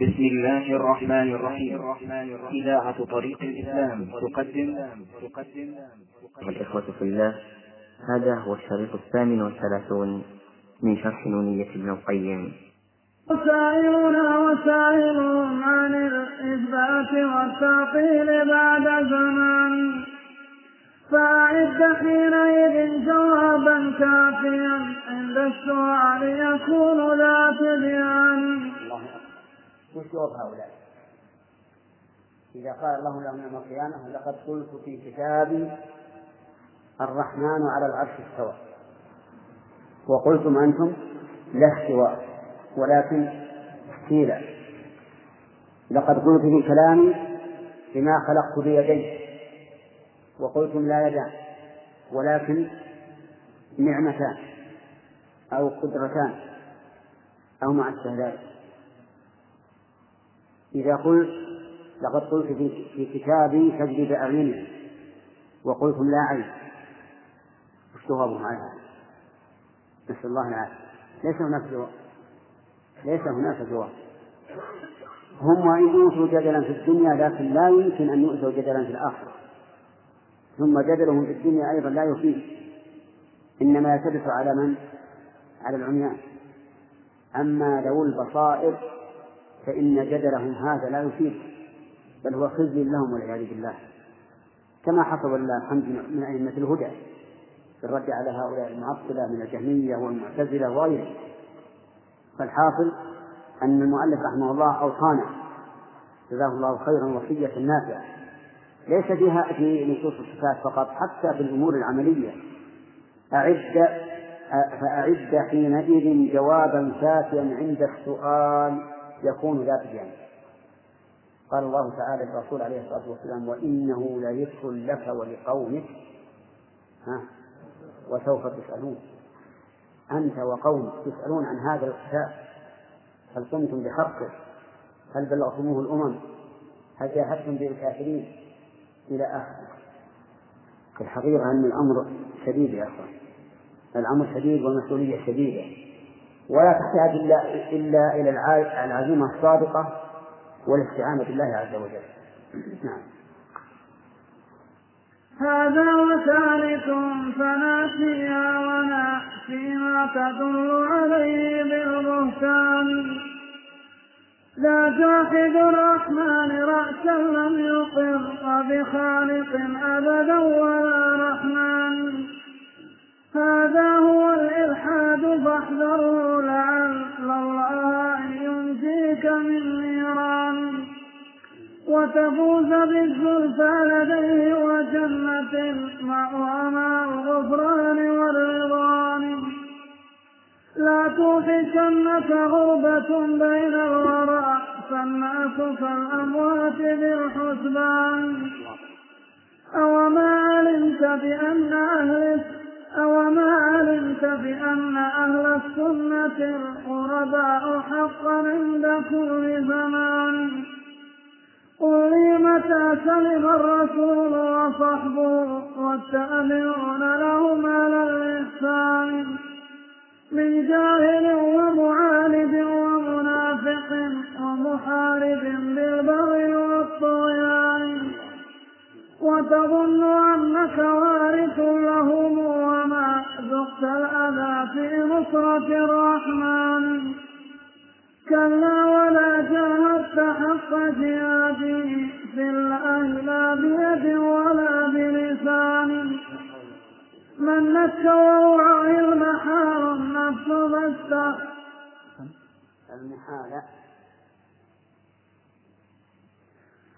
بسم الله الرحمن الرحيم. إذاعة طريق الإسلام تقدم. تقدم والإخوة في الله هذا هو الشريط الثامن والثلاثون من شرح نونية ابن القيم. وسائلنا وسائلهم عن الإثبات والتعطيل بعد زمان. فأعد حينئذ جوابا كافيا عند السؤال يكون ذا تبيان. وش جواب هؤلاء؟ إذا قال الله لهم يوم القيامة لقد قلت في كتابي الرحمن على العرش استوى وقلتم أنتم لا استواء ولكن قيل لقد قلت في كلامي بما خلقت بيدي وقلتم لا يدان ولكن نعمتان أو قدرتان أو مع الشهادات إذا قلت لقد قلت في, كتابي كذب بأعيننا وقلتم لا عين وش جوابهم على هذا؟ نسأل الله العافية. ليس هناك جواب. ليس هناك جواب. هم وإن أوتوا جدلا في الدنيا لكن لا يمكن أن يؤتوا جدلا في الآخرة. ثم جدلهم في الدنيا أيضا لا يفيد. إنما يلتبس على من؟ على العميان. أما ذوو البصائر فإن جدلهم هذا لا يفيد بل هو خزي لهم والعياذ بالله. كما حصل لله الحمد من أئمة الهدى في الرد على هؤلاء المعطلة من الجهمية والمعتزلة وغيرهم. فالحاصل أن المؤلف رحمه الله أوصانا جزاه الله خيرا وصية نافعة. ليس فيها في نصوص الصفات فقط حتى في الأمور العملية. أعد فأعد حينئذ جوابا شافيا عند السؤال. يكون ذات جانب قال الله تعالى للرسول عليه الصلاة والسلام وإنه لذكر لك ولقومك. ها؟ وسوف تسألون. أنت وقومك تسألون عن هذا الكتاب هل قمتم بحقه هل بلغتموه الأمم؟ هل جاهدتم به الكافرين إلى آخره. الحقيقة أن الأمر شديد يا أخوان. الأمر شديد والمسؤولية شديدة. ولا تحتاج إلا إلا إلى العزيمة الصادقة والاستعانة بالله عز وجل. نعم. هذا وثالث فناسيا وناسي ما تدل عليه بالبهتان. لا جاحد الرحمن رأسا لم يقر بخالق أبدا وتفوز بالزلفى لديه وجنة مع الغفران والرضوان. لا توحشنك غربة بين الورى فالناس كالأموات بالحسبان. أوما علمت بأن أهل أوما علمت بأن أهل السنة الغرباء حقا عند كل زمان. قل متى سلم الرسول وصحبه والتابعون لهم على الإحسان من جاهل ومعاند ومنافق ومحارب بالبغي والطغيان. وتظن أنك وارث لهم وما ذقت الأذى في نصرة الرحمن. كلا ولا جاهدت حق جهاده في الله لا بيد ولا بلسان. من نك ووعي المحال النفس بس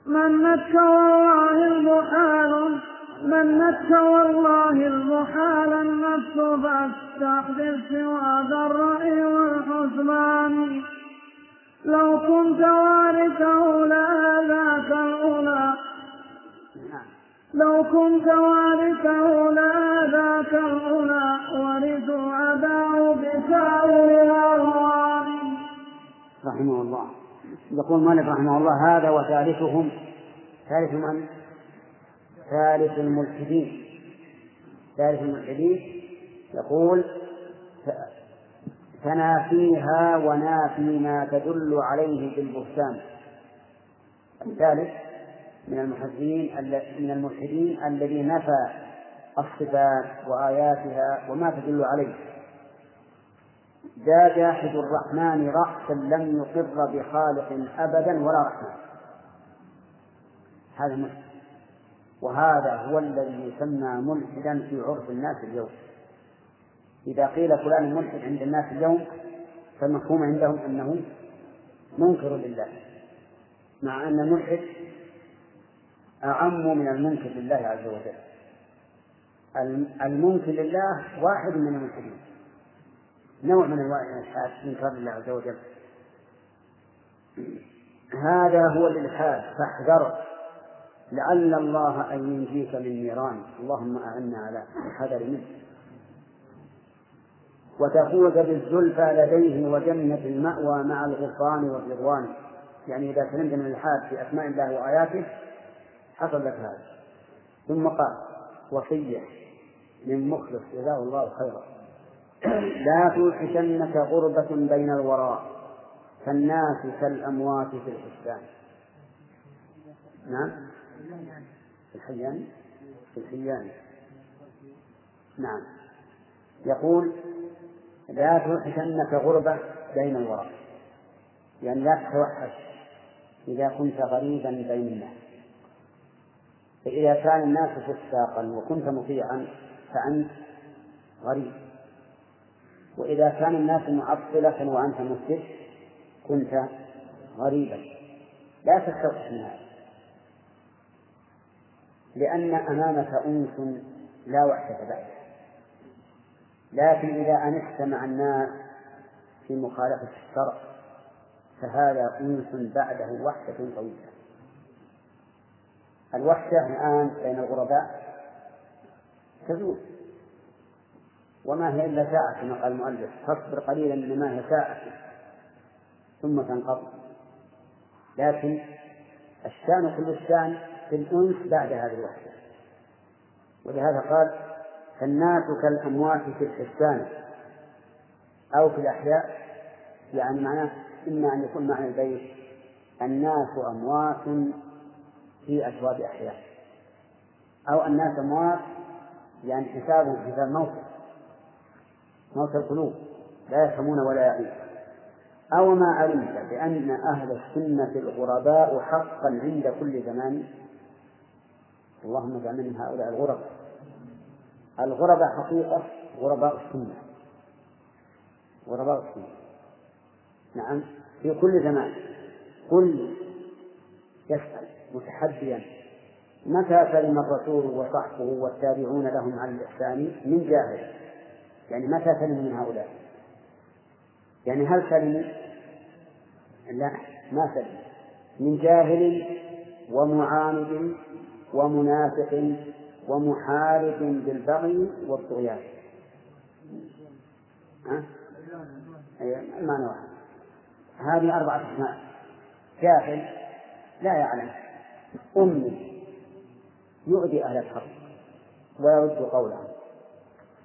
من نك والله المحال من نك والله المحال النفس فاستحدث سوى ذا الرأي والحسبان. لو كنت وارثه لآذاك الأولى لو كنت وارثه لآذاك الأولى ورثوا عداه بسائر الأهوال رحمه الله. يقول مالك رحمه الله هذا وثالثهم. ثالث من؟ ثالث الملحدين. ثالث الملحدين. يقول تنافيها ونافي ما تدل عليه بالبهتان. الثالث من المحدثين من الملحدين الذي نفى الصفات وآياتها وما تدل عليه. جاء جاحد الرحمن رأسا لم يقر بخالق أبدا ولا رحمن هذا ملحد وهذا هو الذي يسمى ملحدا في عرف الناس اليوم. إذا قيل فلان ملحد عند الناس اليوم فالمفهوم عندهم أنه منكر لله مع أن الملحد أعم من المنكر لله عز وجل. المنكر لله واحد من الملحدين نوع من أنواع الإلحاد إنكار لله عز وجل. هذا هو الإلحاد فاحذر لعل الله أن ينجيك من نيران. اللهم أعنا على الحذر منه. وتفوز بالزلفى لديه وجنة المأوى مع الغفران والرضوان. يعني إذا سلمت من الحاد في أسماء الله وآياته حصل لك هذا. ثم قال وصية من مخلص جزاه الله خيرا. لا توحشنك غربة بين الوراء فالناس كالأموات في الحسبان. نعم؟ في الحيان؟ في الحيان. نعم. يقول لا توحشنك غربة بين الوراء يعني لا تتوحش إذا كنت غريبا بين الناس فإذا كان الناس فساقا وكنت مطيعا فأنت غريب. وإذا كان الناس معطلة وأنت مسجد كنت غريبا. لا تستوحش من هذا. لأن أمامك أنس لا وحدة بعده. لكن إذا أنست مع الناس في مخالفة الشرع فهذا أنس بعده وحدة طويلة. الوحدة الآن بين الغرباء تزول وما هي إلا ساعة كما قال المؤلف تصبر قليلا لما هي ساعة ثم تنقضي لكن الشان كل الشان في الأنس بعد هذه الوحدة ولهذا قال فالناس كالأموات في الحسان أو في الأحياء يعني معناه إما أن يكون معنى البيت الناس أموات في أجواب أحياء أو الناس أموات يعني حسابهم حساب موت موت القلوب لا يفهمون ولا يعيش أو ما علمت بأن أهل السنة الغرباء حقا عند كل زمان اللهم اجعلنا من هؤلاء الغرباء. الغرباء حقيقة غرباء السنة. غرباء السنة. نعم في كل زمان كل يسأل متحديا متى سلم الرسول وصحبه والتابعون لهم على الإحسان؟ من جاهل. يعني متى سلموا من هؤلاء؟ يعني هل سلموا لا ما سلم. من جاهل ومعاند ومنافق ومحارب بالبغي والطغيان. ها؟ المعنى واحد. هذه أربعة أسماء. جاهل لا يعلم. أمي يؤذي أهل الحق ويرد قولهم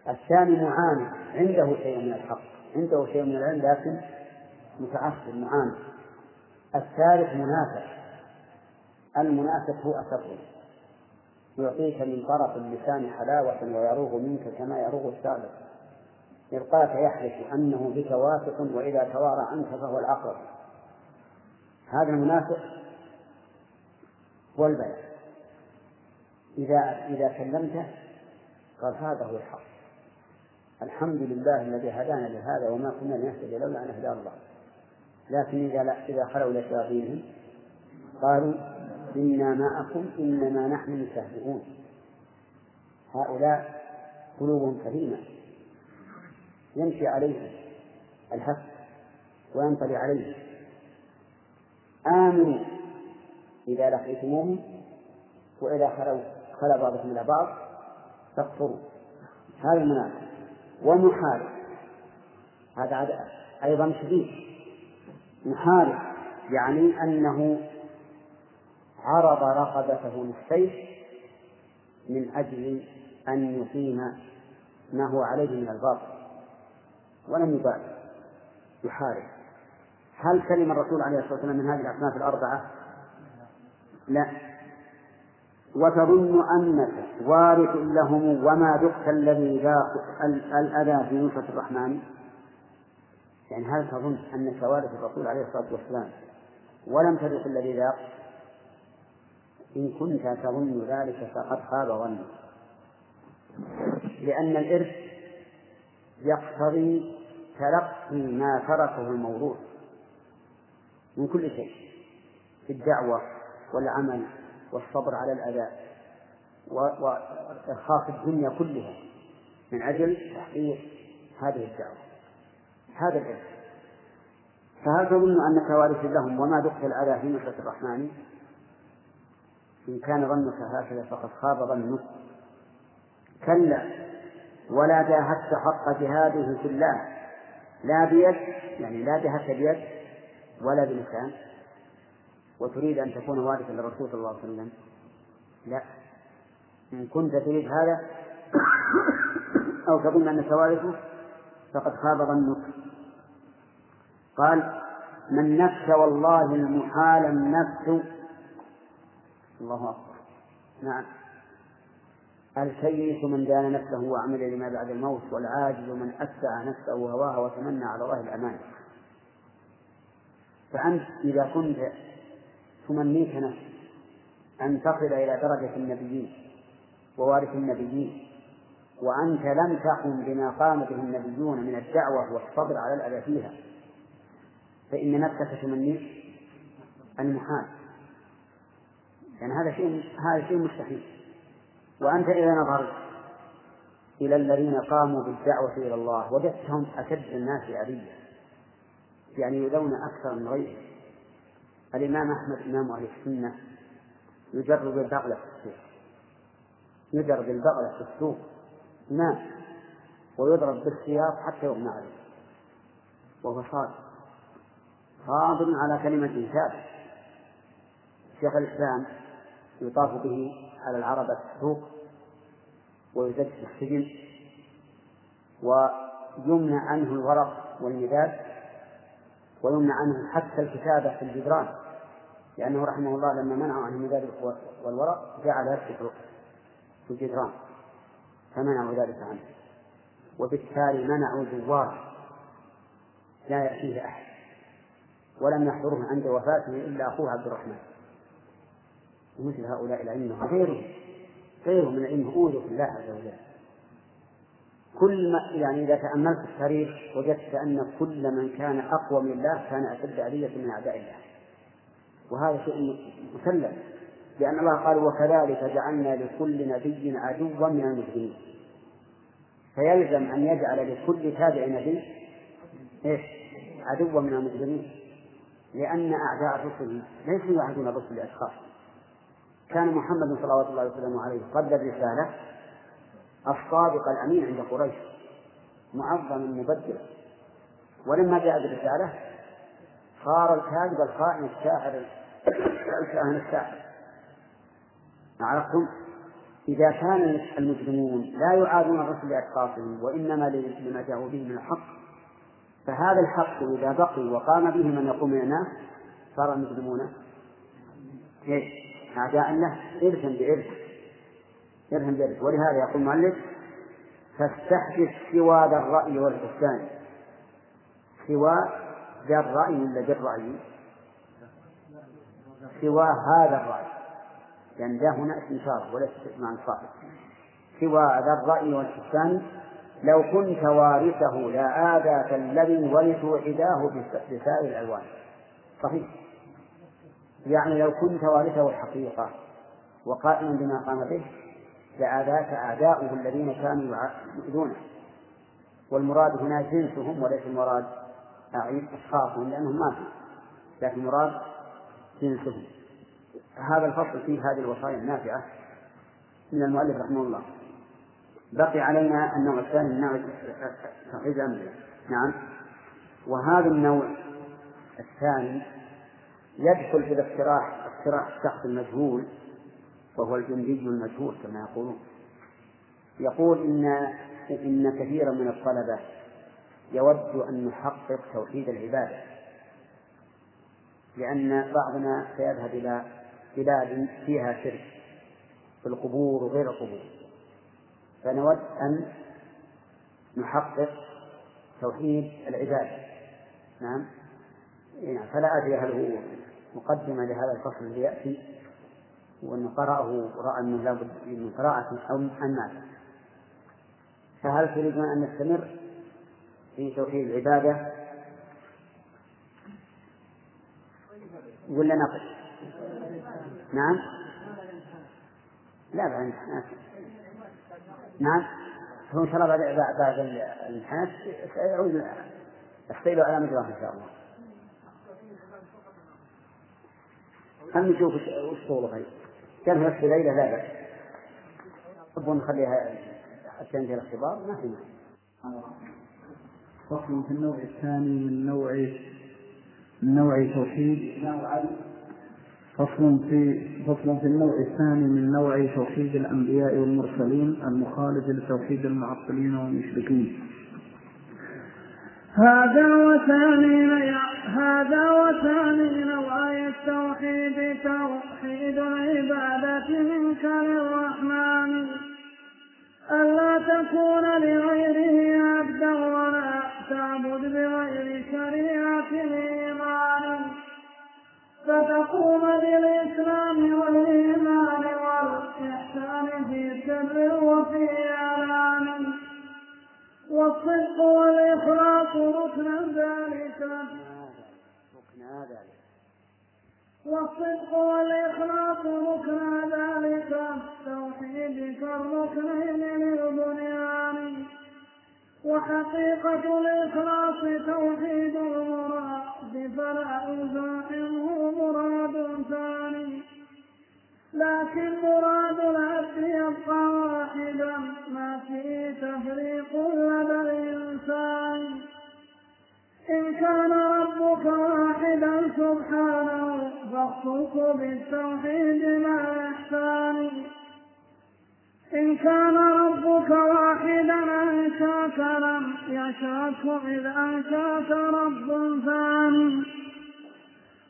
الثاني معاند عنده شيء من الحق. عنده شيء من العلم لكن متعصب معاند الثالث منافق. المنافق هو أسره. يعطيك من طرف اللسان حلاوة ويروغ منك كما يروغ السابق. يلقاك يحلف أنه بك واثق وإذا توارى عنك فهو العقرب هذا المنافق والبيع. إذا إذا كلمته قال هذا هو الحق. الحمد لله الذي هدانا لهذا وما كنا لنهتدي لولا أن هدانا الله. لكن إذا إذا خلوا إلى شياطينهم قالوا إنا معكم إنما نحن مستهزئون هؤلاء قلوبهم كريمة. يمشي عليهم الحق وينطلي عليهم. آمنوا إذا لقيتموهم وإذا خلوا خلا بعضكم إلى بعض فاكفروا. هذا المنافق. ومحارب. هذا أيضا شديد. محارب يعني أنه عرض رقبته للسيف من أجل أن يقيم ما هو عليه من الباطل ولم يبالي يحارب. هل سلم الرسول عليه الصلاة والسلام من هذه الأصناف الأربعة؟ لا. وتظن أنك وارث لهم وما دقت الذي ذاق الأذى في نصرة الرحمن؟ يعني هل تظن أنك وارث الرسول عليه الصلاة والسلام ولم تذق الذي ذاق؟ إن كنت تظن ذلك فقد خاب ظنك. لأن الإرث يقتضي تلقي ما تركه الموروث من كل شيء في الدعوة والعمل والصبر على الأذى وإرخاص الدنيا كلها من أجل تحقيق هذه الدعوة. هذا الإرث. فهل تظن أنك وارث لهم وما دخت الأذى في نصرة الرحمن؟ إن كان ظنك هكذا فقد خاب ظنك. كلا ولا جاهدت حق جهاده في الله. لا بيد يعني لا جاهدت بيد ولا بلسان. وتريد أن تكون وارثا للرسول صلى الله عليه وسلم. لا. إن كنت تريد هذا أو تظن أنك وارثه فقد خاب ظنك. قال من نفس والله المحال النفس الله أكبر. نعم. الكيس من دان نفسه وعمل لما بعد الموت والعاجز من أتبع نفسه هواها وتمنى على الله الأمان. فأنت إذا كنت تمنيك نفسك أن تصل إلى درجة النبيين ووارث النبيين وأنت لم تقم بما قام به النبيون من الدعوة والصبر على الأذى فيها فإن نفسك تمنيك المحال. يعني هذا شيء هذا شيء مستحيل. وأنت إذا نظرت إلى الذين قاموا بالدعوة إلى الله وجدتهم أشد الناس أذية. يعني يؤذون أكثر من غيرهم. الإمام أحمد إمام أهل السنة يجرب البغلة في السوق. يجرب البغلة في السوق. نعم ويضرب بالسياط حتى يغمى عليه. وهو صادق. صادق على كلمة ثابت شيخ الإسلام يطاف به على العربة السوق ويزج في السجن ويمنع عنه الورق والمداد ويمنع عنه حتى الكتابة في الجدران لأنه رحمه الله لما منعه عن المداد والورق جعل يكتب في الجدران فمنعوا ذلك عنه. وبالتالي منعوا زوار لا يأتيه أحد ولم يحضره عند وفاته إلا أخوه عبد الرحمن. ومثل هؤلاء الأئمة وغيرهم غيرهم من الأئمة أوذوا في الله عز وجل. كل ما يعني إذا تأملت التاريخ وجدت أن كل من كان أقوى من الله كان أشد أذية من أعداء الله. وهذا شيء مسلم. لأن الله قال وكذلك جعلنا لكل نبي عدوا من المجرمين. فيلزم أن يجعل لكل تابع نبي إيش؟ عدوا من المجرمين. لأن أعداء الرسل ليسوا يعهدون الرسل لأشخاص كان محمد صلوات الله وسلامه عليه قبل الرسالة الصادق الأمين عند قريش معظما مبدلا ولما جاء بالرسالة صار الكاذب الخائن الشاعر الكاهن الساحر عرفتم؟ إذا كان المجرمون لا يعادون الرسل لأشخاصهم وإنما لما جاءوا به من الحق فهذا الحق إذا بقي وقام به من يقوم الناس صار المسلمون إيش؟ أعداء له إرثا بإرث إرثا بإرث. ولهذا يقول المؤلف فاستحدث سوى ذا الرأي والحسان سوى ذا الرأي ولا ذا الرأي؟ سوى هذا الرأي. لأن ذا هنا اسم وليس معنى صاحب. سوى ذا الرأي والحسان لو كنت وارثه لا آذاك الذي ورثوا عداه بسائر الألوان. صحيح. يعني لو كنت وارثه الحقيقة وقائما بما قام به لآذاك أعداؤه الذين كانوا يؤذونه والمراد هنا جنسهم وليس المراد أشخاصهم لأنهم ماتوا لكن المراد جنسهم. هذا الفصل فيه هذه الوصايا النافعة من المؤلف رحمه الله. بقي علينا النوع الثاني من نوع الأنبياء نعم. وهذا النوع الثاني يدخل في الاقتراح اقتراح الشخص المجهول وهو الجندي المجهول كما يقولون. يقول إن إن كثيرا من الطلبة يود أن نحقق توحيد العبادة لأن بعضنا سيذهب إلى بلاد فيها شرك في القبور وغير القبور. فنود أن نحقق توحيد العبادة. نعم؟ يعني فلا أدري هل هو مقدمة لهذا الفصل الذي يأتي وأن قرأه ورأى أنه لابد من قراءة أو مات. فهل تريدون أن نستمر في توحيد العبادة؟ ولا نقف؟ نعم. لا بعد نعم. هو إن شاء الله بعد بعد الامتحانات سيعود السيل على مجراه إن شاء الله. خلينا نشوف وش طوله خير كان في ليلة لا بأس. تبغى نخليها حتى ينتهي الاختبار ما في فصل في النوع الثاني من نوع من نوع توحيد. فصل في فصل في النوع الثاني من نوع توحيد الأنبياء والمرسلين المخالف لتوحيد المعطلين والمشركين. هذا وثاني هذا وثاني نوعي التوحيد توحيد العبادة منك للرحمن. ألا تكون لغيره عبدا ولا تعبد بغير شريعة الإيمان. فتقوم بالإسلام والإيمان والإحسان في سر وفي إعلان والصدق والإخلاص ركن ذلك. والصدق والإخلاص ركن ذلك. التوحيد كالركنين للبنيان وحقيقة الإخلاص توحيد المراد. فلا يزاحمه مراد ثاني. لكن مراد العبد يبقى واحدا. ما فيه تفريق لدى الإنسان. إن كان ربك واحدا سبحانه فاخصصه بالتوحيد مع إحسان. إن كان ربك واحدا أنشاك لم يشاك إذ أنشأك رب ثاني.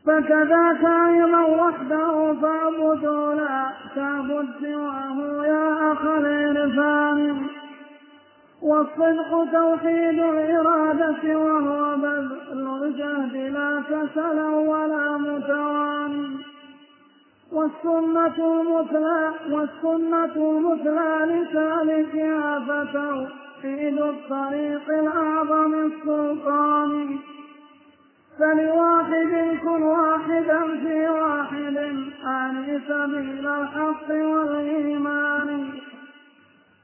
فكذاك أيضا وحده فاعبده لا تعبد سواه يا أخ العرفان والصدق توحيد الإرادة وهو بذل الجهد لا كسل ولا متواني والسنة المثلى والسنة المثلى لسالكها فتوحيد الطريق الأعظم السلطان. فلواحد كن واحدا في واحد أعني سبيل الحق والإيمان.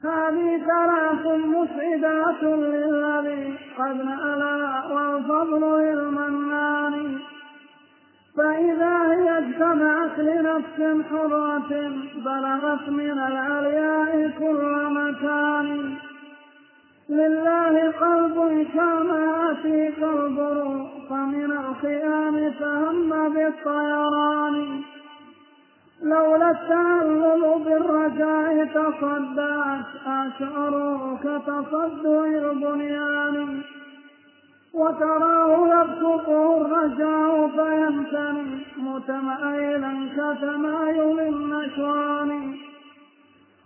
هذه ثلاث مسعدات للذي قد نألا والفضل للمنان. فإذا هي اجتمعت لنفس حرة بلغت من العلياء كل مكان. لله قلب كما في قلب فمن الخيام فهم بالطيران. لولا التعلل بالرجاء تصدعت أشعر كتصدع البنيان. وتراه يبسطه الرجاء فيمتني متمأيلا كتمايل النشوان.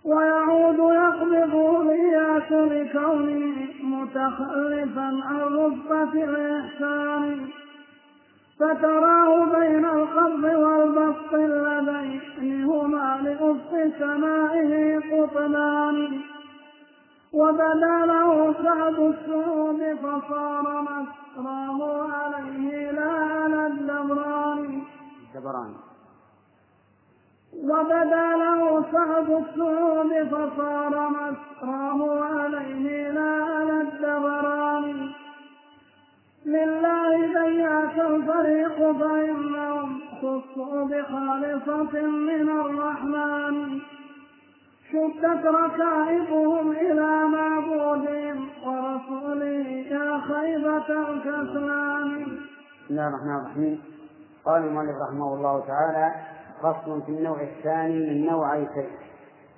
ويعود يقبض الإياس لكونه متخلفا عن رتبة الإحسان. فتراه بين القبض والبسط اللذين هما لأفق سمائه قطبان وبدا له سعد السعود فصار مسراه عليه لا على الدبران دبران. وبدا له سعد السعود فصار مسراه عليه لا على الدبران لله بياك الفريق فإنهم خصوا بخالصة من الرحمن. شدت ركائبهم إلى معبودهم ورسوله يا خيبة الكسلان. بسم الله الرحمن الرحيم. قال المؤلف رحمه الله تعالى فصل في النوع الثاني من نوعي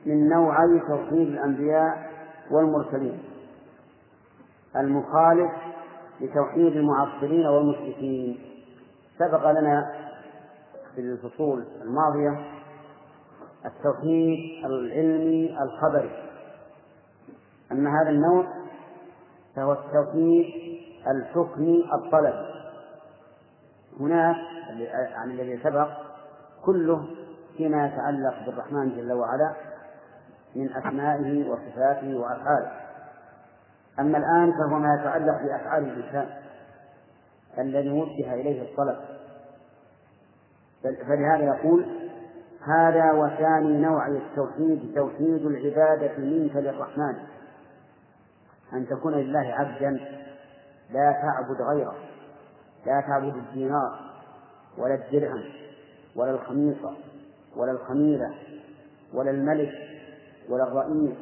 من نوعي توحيد الأنبياء والمرسلين. المخالف لتوحيد المعطلين والمشركين. سبق لنا في الفصول الماضية التوحيد العلمي الخبري. أما هذا النوع فهو التوحيد الحكمي الطلبي. هناك عن الذي سبق كله فيما يتعلق بالرحمن جل وعلا من أسمائه وصفاته وأفعاله. أما الآن فهو ما يتعلق بأفعال الإنسان الذي وجه إليه الطلب. فلهذا يقول هذا وثاني نوع التوحيد توحيد العبادة منك للرحمن. أن تكون لله عبدا لا تعبد غيره لا تعبد الدينار ولا الدرهم ولا الخميصة ولا الخميلة ولا الملك ولا الرئيس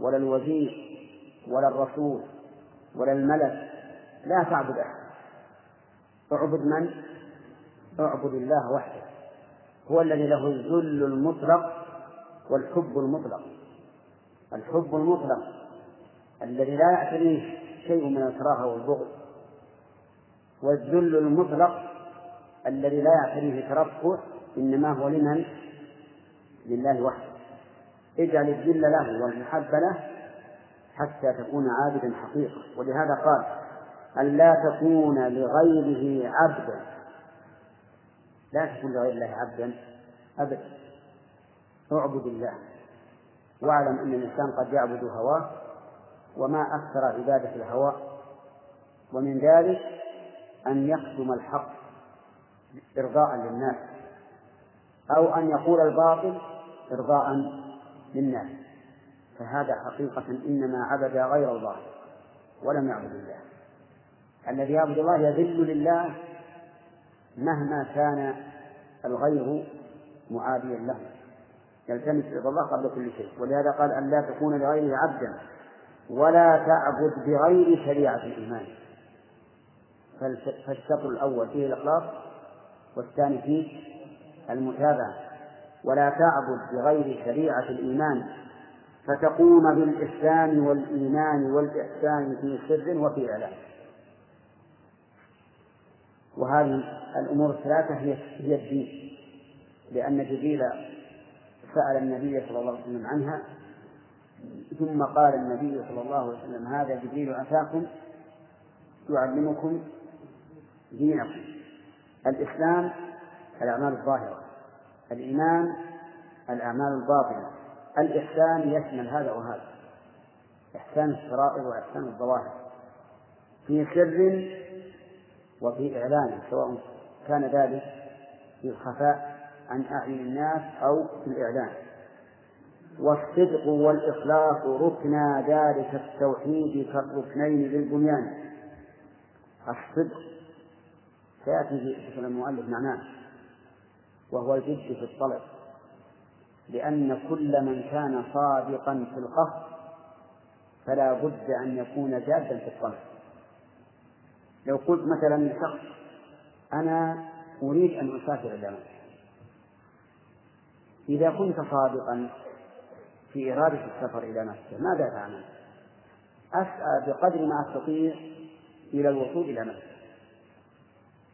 ولا الوزير ولا الرسول ولا الملك لا تعبد أحد. اعبد من؟ اعبد الله وحده. هو الذي له الذل المطلق والحب المطلق. الحب المطلق الذي لا يعتريه شيء من الكراهة والبغض. والذل المطلق الذي لا يعتريه ترفع إنما هو لمن؟ لله وحده. اجعل الذل له والمحبة له حتى تكون عابدا حقيقة. ولهذا قال أن لا تكون لغيره عبدا. لا تكون لغير الله عبدا أبدا. اعبد الله. واعلم أن الإنسان قد يعبد هواه وما أكثر عبادة الهوى. ومن ذلك أن يكتم الحق إرضاء للناس. أو أن يقول الباطل إرضاء للناس. فهذا حقيقة إنما عبد غير الله ولم يعبد الله. الذي يعبد الله يذل لله مهما كان الغير معاديا له. يلتمس رضا الله قبل كل شيء. ولهذا قال أن لا تكون لغيره عبدا ولا تعبد بغير شريعة الإيمان. فالشطر الأول فيه الإخلاص والثاني فيه المتابعة. ولا تعبد بغير شريعة الإيمان فتقوم بالإسلام والإيمان والإحسان في سر وفي إعلان وهذه الأمور الثلاثة هي هي الدين لأن جبريل سأل النبي صلى الله عليه وسلم عنها ثم قال النبي صلى الله عليه وسلم هذا جبريل أتاكم يعلمكم دينكم. الإسلام الأعمال الظاهرة الإيمان الأعمال الباطنة. الإحسان يشمل هذا وهذا. إحسان الشرائع وإحسان الظواهر. في سر وفي إعلان سواء كان ذلك في الخفاء عن أعين الناس أو في الإعلان. والصدق والإخلاص ركنا ذلك التوحيد كالركنين للبنيان. الصدق سيأتي في المؤلف معناه وهو الجد في الطلب. لأن كل من كان صادقا في القصد فلا بد أن يكون جادا في الطلب لو قلت مثلا لشخص أنا أريد أن أسافر إلى مكة إذا كنت صادقا في إرادة السفر إلى مكة ماذا تعمل؟ أسعى بقدر ما أستطيع إلى الوصول إلى مكة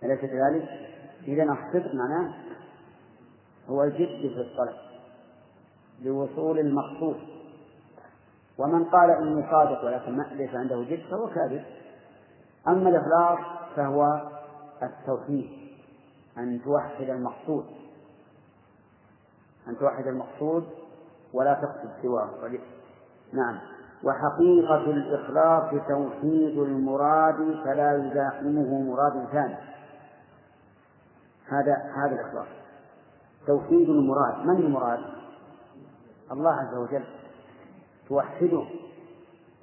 أليس كذلك؟ إذا الصدق معناه هو الجد في الطلب لوصول المقصود. ومن قال إني صادق ولكن ليس عنده جد فهو كاذب. أما الإخلاص فهو التوحيد أن توحد المقصود. أن توحد المقصود ولا تقصد سواه. نعم. وحقيقة الإخلاص توحيد المراد فلا يزاحمه مراد ثاني. هذا هذا الإخلاص. توحيد المراد. من المراد؟ الله عز وجل توحده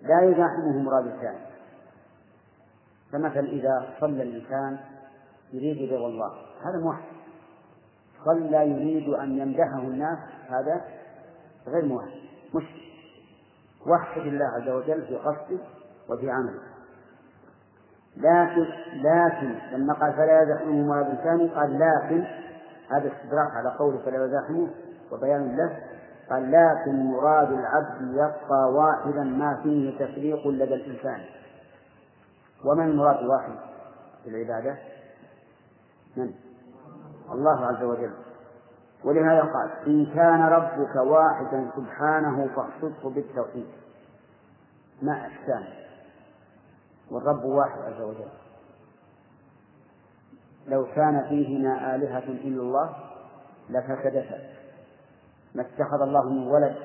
لا يزاحمه مراد ثاني فمثلا إذا صلى الإنسان يريد رضا الله هذا موحد. صلى يريد أن يمدحه الناس هذا غير موحد مشرك. وحد الله عز وجل في قصده وفي عمله. لكن لكن لما قال فلا يزاحمه مراد ثاني قال لكن هذا استدراك على قوله فلا يزاحمه وبيان له قال لكن مراد العبد يبقى واحدا ما فيه تفريق لدى الإنسان. ومن المراد الواحد في العبادة؟ من؟ الله عز وجل. ولهذا قال إن كان ربك واحدا سبحانه فاخصصه بالتوحيد. مع إحسان والرب واحد عز وجل. لو كان فيهما آلهة إلا الله لفسدتا. ما اتخذ الله من ولد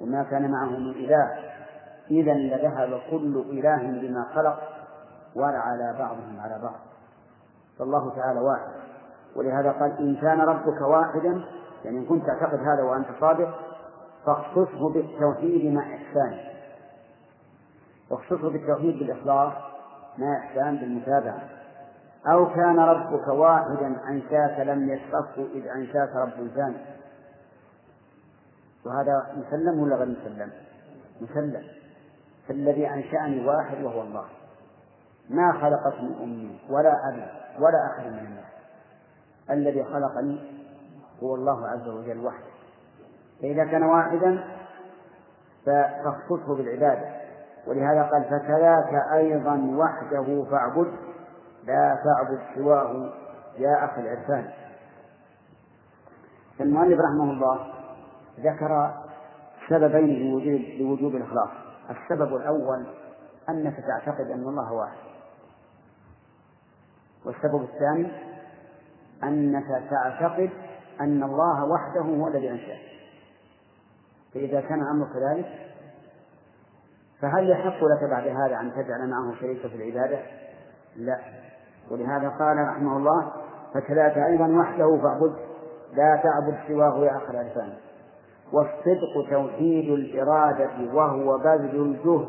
وما كان معه من إله. إذا لذهب كل إله بما خلق على بعضهم على بعض. فالله تعالى واحد. ولهذا قال إن كان ربك واحدا يعني إن كنت تعتقد هذا وأنت صادق فاخصصه بالتوحيد مع إحسانه واخصصه بالتوحيد بالإخلاص مع إحسان بالمتابعة. أو كان ربك واحدا أنشاك لم يشركه إذ أنشاك رب ثاني. وهذا مسلم ولا غير مسلم؟ مسلم. فالذي أنشأني واحد وهو الله. ما خلقتني أمي ولا أبي ولا أحد من الناس. الذي خلقني هو الله عز وجل وحده. فإذا كان واحدا فاخصصه بالعبادة. ولهذا قال فكذاك أيضا وحده فاعبد لا تعبد سواه. يا أخي العرفان. المؤلف رحمه الله ذكر سببين لوجوب الإخلاص. السبب الأول أنك تعتقد أن الله واحد. والسبب الثاني أنك تعتقد أن الله وحده هو الذي أنشأ. فإذا كان الأمر كذلك فهل يحق لك بعد هذا أن تجعل معه شريكا في العبادة؟ لا. ولهذا قال رحمه الله فكذلك أيضا وحده فاعبد لا تعبد سواه يا أخي الإنسان والصدق توحيد الإرادة وهو بذل الجهد.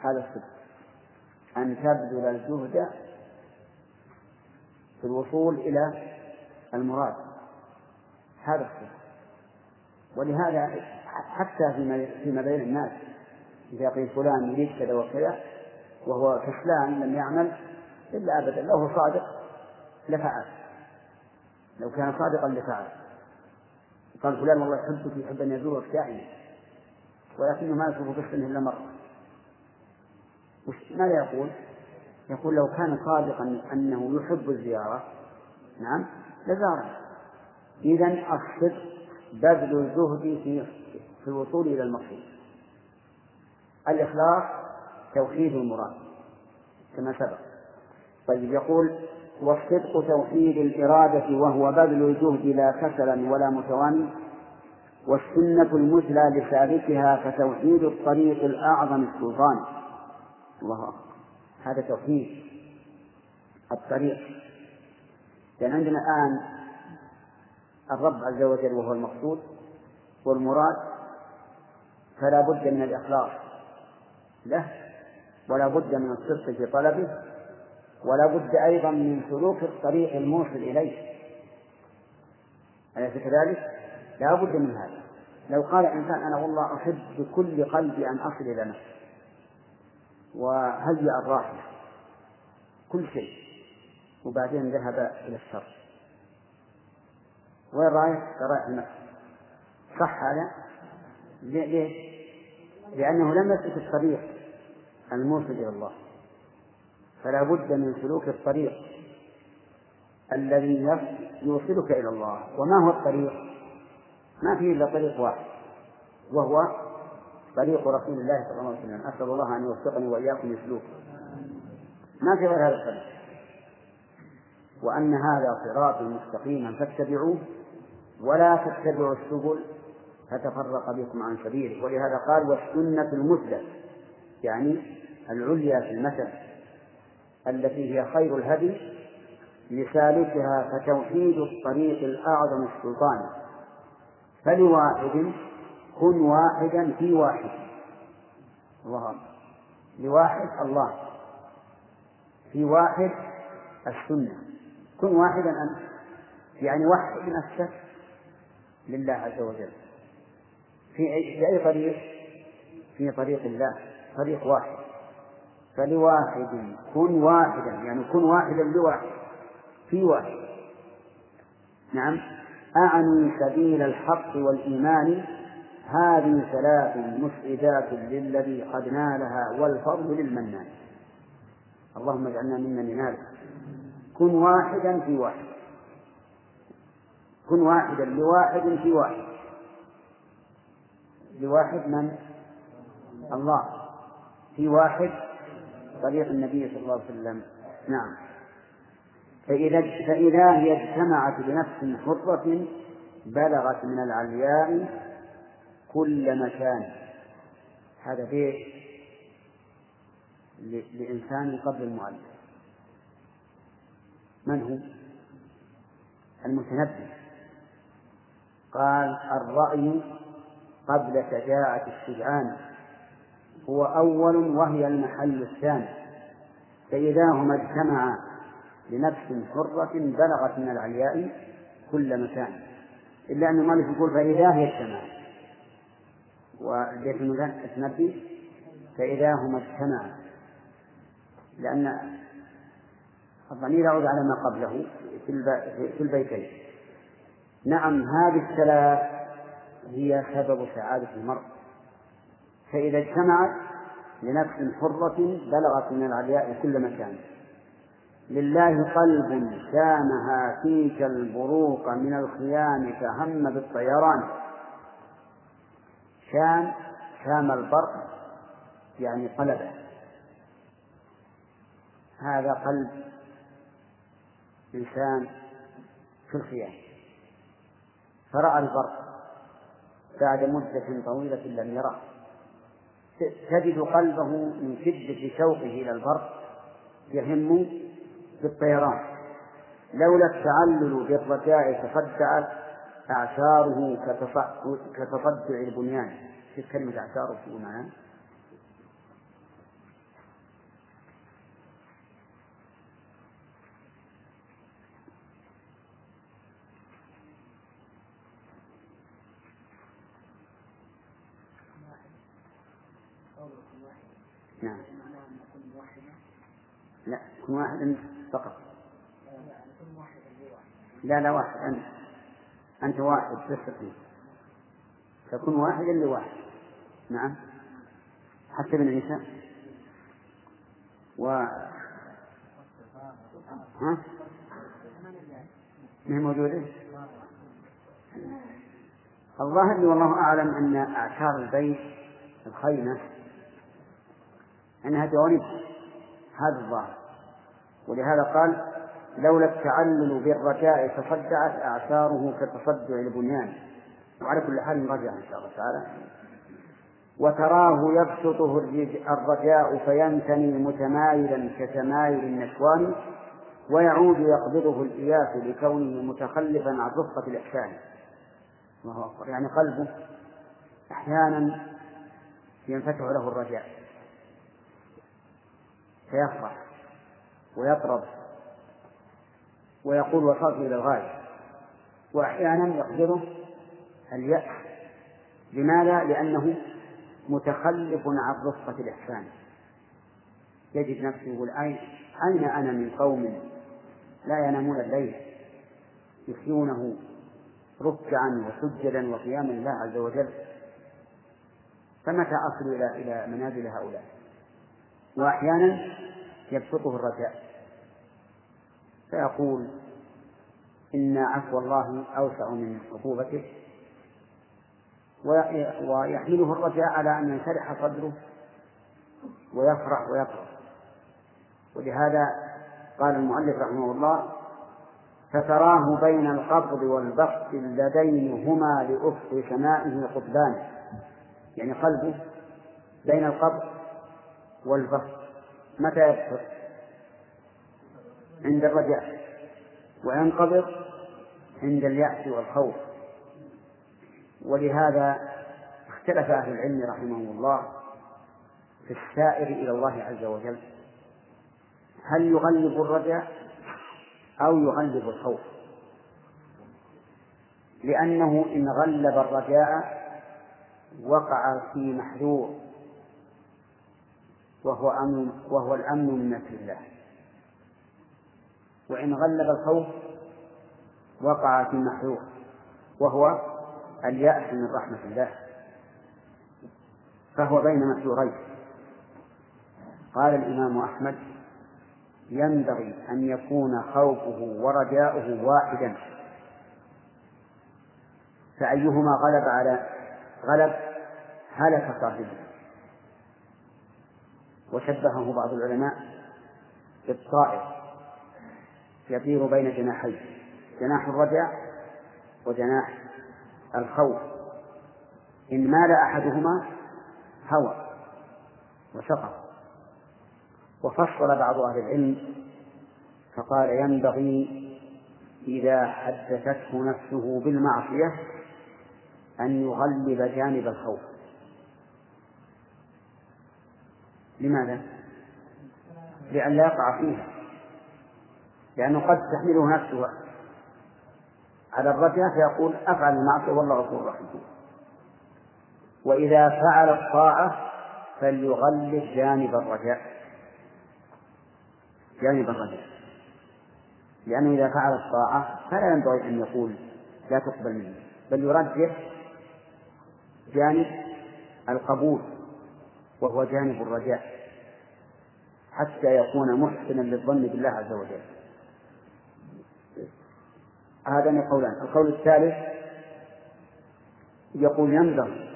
هذا الصدق. أن تبذل الجهد في الوصول إلى المراد. هذا الصدق. ولهذا حتى فيما بين الناس إذا قيل فلان يريد كذا وكذا وهو كسلان لم يعمل إلا أبدا لو هو صادق لفعل. لو كان صادقا لفعل. قال فلان والله يحبك يحب أن يزورك دائما ولكنه ما يشوف في إلا مرة. ماذا يقول؟ يقول لو كان صادقا أنه يحب الزيارة نعم لزاره. إذا الصدق بذل الزهد في في الوصول إلى المقصود. الإخلاص توحيد المراد كما سبق. طيب يقول والصدق توحيد الإرادة وهو بذل الجهد لا كسلا ولا متواني والسنة المثلى لسالكها فتوحيد الطريق الأعظم السلطان. الله أكبر. هذا توحيد الطريق. لأن عندنا الآن الرب عز وجل وهو المقصود والمراد فلا بد من الإخلاص له ولا بد من الصدق في طلبه ولا بد أيضا من سلوك الطريق الموصل إليه أليس كذلك؟ لا بد من هذا لو قال إنسان أنا والله أحب بكل قلبي أن أصل إلى نفسي وهيأ الراحلة كل شيء وبعدين ذهب إلى الشر وين رايح؟ رايح المسجد صح هذا؟ ليش؟ لأنه لم يسلك الطريق الموصل إلى الله فلا بد من سلوك الطريق الذي يوصلك إلى الله. وما هو الطريق؟ ما فيه إلا طريق واحد وهو طريق رسول الله صلى الله عليه وسلم. أسأل الله أن يوفقني وإياكم لسلوكه. ما في غير هذا الطريق. وأن هذا صراط مستقيما فاتبعوه ولا تتبعوا السبل فتفرق بكم عن سبيله. ولهذا قال والسنة المثلى يعني العليا في المثل. التي هي خير الهدي لسالكها فتوحيد الطريق الأعظم السلطان. فلواحد كن واحدا في واحد. الله لواحد الله. في واحد السنة. كن واحدا أنت. يعني وحد نفسك لله عز وجل. في أي, طريق؟ في طريق الله. طريق واحد. فلواحد كن واحدا يعني كن واحدا لواحد في واحد. نعم. أعني سبيل الحق والإيمان هذه ثلاث مسعدات للذي قد نالها والفضل للمنان. اللهم اجعلنا ممن ينال. كن واحدا في واحد. كن واحدا لواحد في واحد. لواحد من؟ الله. في واحد طريق النبي صلى الله عليه وسلم. نعم. فإذا فإذا هي اجتمعت بنفس حرة بلغت من العلياء كل مكان. هذا بيت لإنسان قبل المؤلف. من هو؟ المتنبي. قال الرأي قبل شجاعة الشجعان. هو أول وهي المحل الثاني. فإذا هما اجتمعا لنفس حرة بلغت من العلياء كل مكان. إلا أن المؤلف يقول فإذا هي اجتمعت وبيت المتنبي فإذا هما اجتمعا لأن الضمير يعود على ما قبله في البيتين. نعم هذه الثلاث هي سبب سعادة المرء. فإذا اجتمعت لنفس حرة بلغت من العلياء كل مكان. لله قلب شامها فيك البروق من الخيام فهم بالطيران. شام شام البرق يعني قلبه هذا قلب إنسان في الخيام. فرأى البرق بعد مدة طويلة لم يراه تجد قلبه من شدة شوقه إلى البرق يهم بالطيران. لولا التعلل بالرجاء تصدعت أعشاره كتصدع البنيان. في كلمة أعشاره في معناه نعم لا كن واحدا فقط. لا لا واحد أنت. أنت واحد تستطيع تكون واحدا لواحد نعم. حتى ابن عيسى. و ها؟ ما هي موجودة؟ الظاهر والله أعلم أن أعشار البيت الخيمة أنها جوانب هذا الظاهر. ولهذا قال لولا التعلل بالرجاء تصدعت أعشاره كتصدع البنيان. وعلى كل حال نرجع إن شاء الله تعالى. وتراه يبسطه الرجاء فينثني متمايلا كتمايل النشوان ويعود يقبضه الإياس لكونه متخلفا عن رفقة الإحسان. الله أكبر. يعني قلبه أحيانا ينفتح له الرجاء. فيفرح. ويطرب ويقول وصلت إلى الغاية وأحيانا يقدره اليأس. لماذا؟ لأنه متخلف عن رفقة الإحسان. يجد نفسه يقول أين أين أنا من قوم لا ينامون الليل؟ يحيونه ركعا وسجدا وقياما لله عز وجل. فمتى أصل إلى إلى منازل هؤلاء؟ وأحيانا يبسطه الرجاء. فيقول إن عفو الله أوسع من عقوبته ويحمله الرجاء على أن ينشرح صدره ويفرح ويطرح ولهذا قال المؤلف رحمه الله فتراه بين القبض والبسط اللذين هما لأفق سمائه قطبان يعني قلبه بين القبض والبسط. متى يبسط؟ عند الرجاء وينقبض عند اليأس والخوف. ولهذا اختلف أهل العلم رحمهم الله في السائر إلى الله عز وجل. هل يغلب الرجاء أو يغلب الخوف؟ لأنه إن غلب الرجاء وقع في محذور وهو أمن وهو الأمن من مكر الله. وإن غلب الخوف وقع في محذور وهو اليأس من رحمة الله. فهو بين محذورين قال الإمام أحمد ينبغي أن يكون خوفه ورجاؤه واحدا. فأيهما غلب على غلب هلك صاحبه. وشبهه بعض العلماء بالطائر. يطير بين جناحين جناح الرجع وجناح الخوف. إن مال أحدهما هوى وسقط وفصل بعض أهل العلم فقال ينبغي إذا حدثته نفسه بالمعصية أن يغلب جانب الخوف. لماذا؟ لأن لا يقع فيها. لأنه قد تحمله نفسه على الرجاء فيقول أفعل المعصية والله غفور رحيم. وإذا فعل الطاعة فليغلب جانب الرجاء جانب الرجاء لأنه إذا فعل الطاعة فلا ينبغي أن يقول لا تقبل منه بل يرجح جانب القبول وهو جانب الرجاء حتى يكون محسنا للظن بالله عز وجل. هذان القولان القول الثالث يقول ينبغي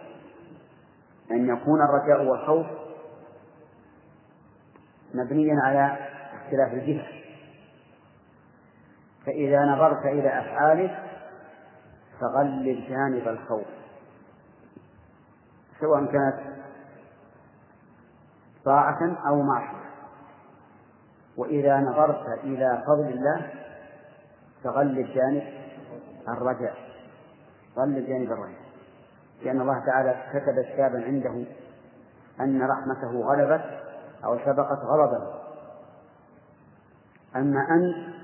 أن يكون الرجاء والخوف مبنيا على اختلاف الجهة. فإذا نظرت إلى أفعاله فغلب جانب الخوف سواء كانت طاعة أو معصية. وإذا نظرت إلى فضل الله فغلب جانب الرجاء. غلب جانب الرجاء. لأن الله تعالى كتب كتابا عنده أن رحمته غلبت أو سبقت غضبه أما أنت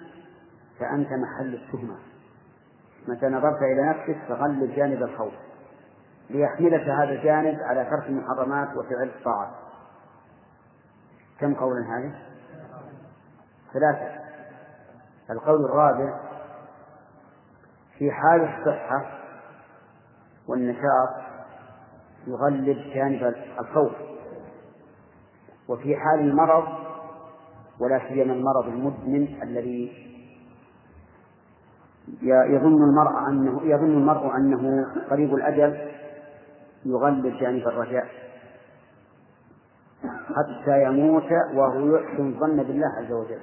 فأنت محل التهمة. متى نظرت إلى نفسك فغلب جانب الخوف. ليحملك هذا الجانب على ترك المحرمات وفعل الطاعات كم قولا هذه؟ ثلاثة. القول الرابع في حال الصحة والنشاط يغلب جانب الخوف وفي حال المرض ولا سيما المرض المزمن الذي يظن المرء أنه يظن المرء أنه قريب الأجل يغلب جانب الرجاء حتى يموت وهو يحسن الظن بالله عز وجل.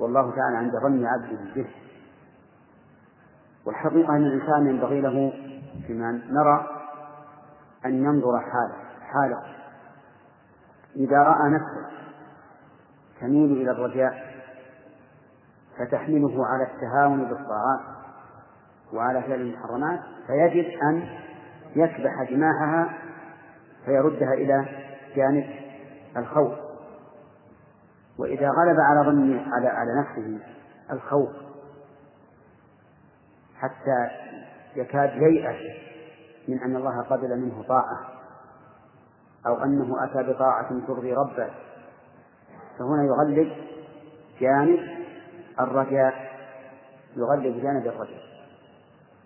والله تعالى عند ظن عبده به. والحقيقة أن الإنسان ينبغي له فيما نرى أن ينظر حاله حاله. إذا رأى نفسه تميل إلى الرجاء فتحمله على التهاون بالطاعات وعلى فعل المحرمات فيجب أن يكبح جماحها فيردها إلى جانب الخوف. وإذا غلب على ظن على على نفسه الخوف حتى يكاد ييأس من أن الله قبل منه طاعة أو أنه أتى بطاعة ترضي ربه. فهنا يغلب جانب الرجاء يغلب جانب الرجاء.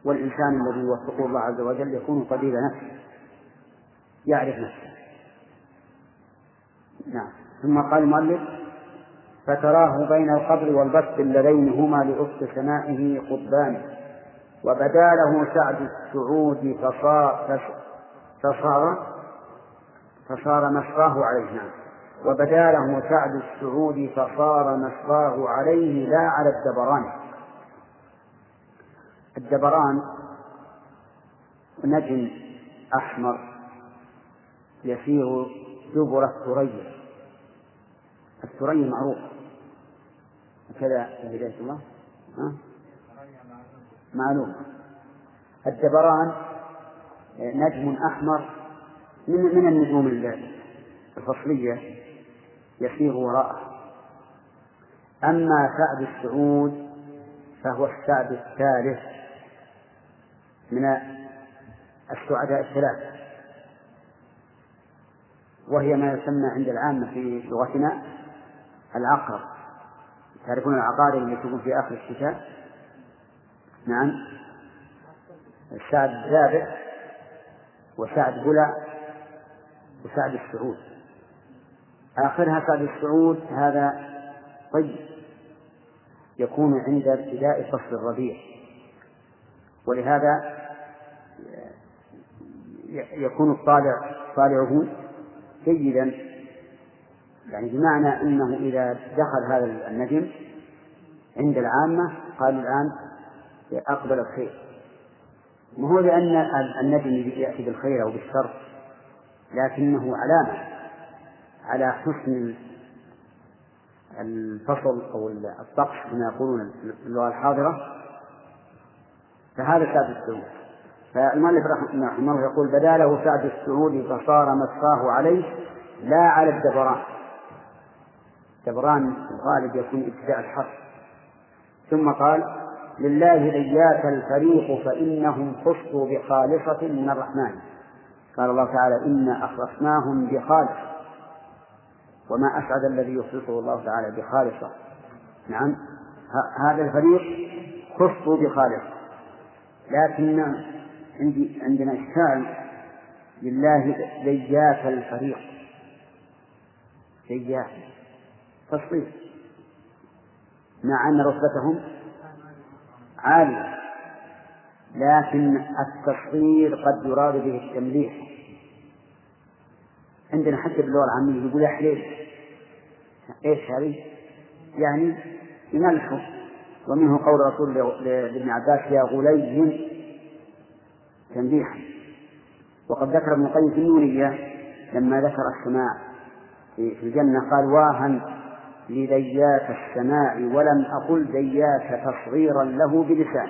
والإنسان الذي يوفقه الله عز وجل يكون قبيل نفسه يعرف نفسه. نعم. ثم قال المؤلف فتراه بين القبر والبث اللذين هما لأفق سمائه قطبان وبدا له سعد السعود فصار فصار فصار مصراه عليه. نعم. وبدا له سعد السعود فصار مصراه عليه لا على الدبران. الدبران نجم أحمر يسير دبر الثريا. الثريا معروف. كذا هداية الله. ها؟ معلوم. الدبران نجم أحمر. من من النجوم الفصلية. يسير وراءه. أما سعد السعود فهو السعد الثالث من السعداء الثلاثة. وهي ما يسمى عند العامة في لغتنا العقرب. تعرفون العقارب اللي تكون في آخر الشتاء؟ نعم. السعد السابع وسعد بلع وسعد السعود. آخرها سعد السعود هذا طيب. يكون عند ابتداء فصل الربيع. ولهذا يكون الطالع طالعه جيدا. يعني بمعنى أنه إذا دخل هذا النجم عند العامة قالوا الآن أقبل الخير. ما هو لأن النجم يأتي بالخير أو بالشر لكنه علامة على حسن الفصل أو الطقس كما يقولون اللغة الحاضرة. فهذا سعد السعود. فالمؤلف رحمه الله يقول بدا له سعد السعود فصار مساه عليه لا على الدبران. دبران الغالب يكون ابتداء الحرف. ثم قال لله إياك الفريق فإنهم خصوا بخالصة من الرحمن. قال الله تعالى إنا أخلصناهم بخالصة وما أسعد الذي يخلصه الله تعالى بخالصة. نعم. هذا الفريق خصوا بخالصة لكن عندي عندنا إشكال. لله زيات الفريق. زيات تصريف مع أن رتبتهم عالية لكن التصغير قد يراد به التمليح. عندنا حتى باللغة العامية يقول يا حليل إيش هذه؟ يعني يملحه. ومنه قول رسول لابن عباس يا غلي تنبيحا وقد ذكر ابن القيم في النونية لما ذكر السماع في الجنة قال واها لديات السماع ولم أقل ديات تصغيرا له بلسان